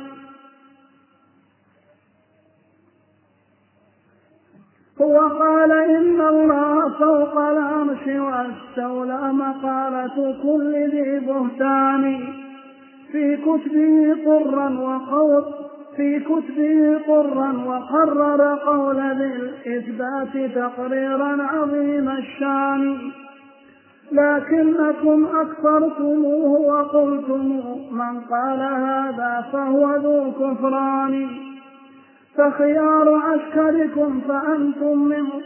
هو قال إن الله فوق العرش واستولى مقالة كل ذي بهتان. في كتبه قرا وقول في كتبه قرا وقرر قول ذي الإثبات تقريرا عظيم الشان. لكنكم أكثرتموه وقلتم من قال هذا فهو ذو كفران. فخيار عسكركم فأنتم منه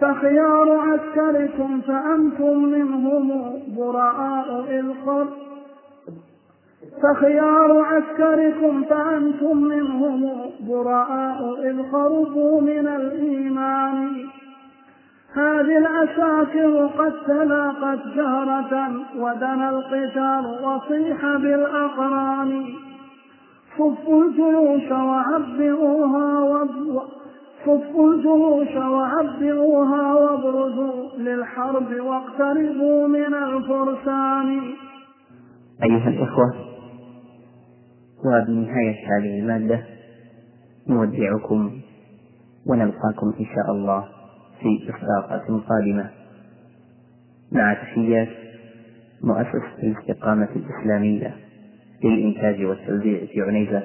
فخيار عسكركم فأنتم منهم براء إذ فخيار عسكركم فأنتم منهم براء إذ خرجوا من الإيمان. هذه العساكر قد تلاقت جهرة ودنا القتال وصيح بالأقران. صفوا الجيوش وعبئوها صفوا الجيوش وعبئوها وابرزوا للحرب واقتربوا من الفرسان. أيها الإخوة وبنهاية هذه المادة نودعكم ونلقاكم إن شاء الله في إصداقات قادمة. مع تحيات مؤسسة الاستقامة الإسلامية للإنتاج والتوزيع في عنيزة.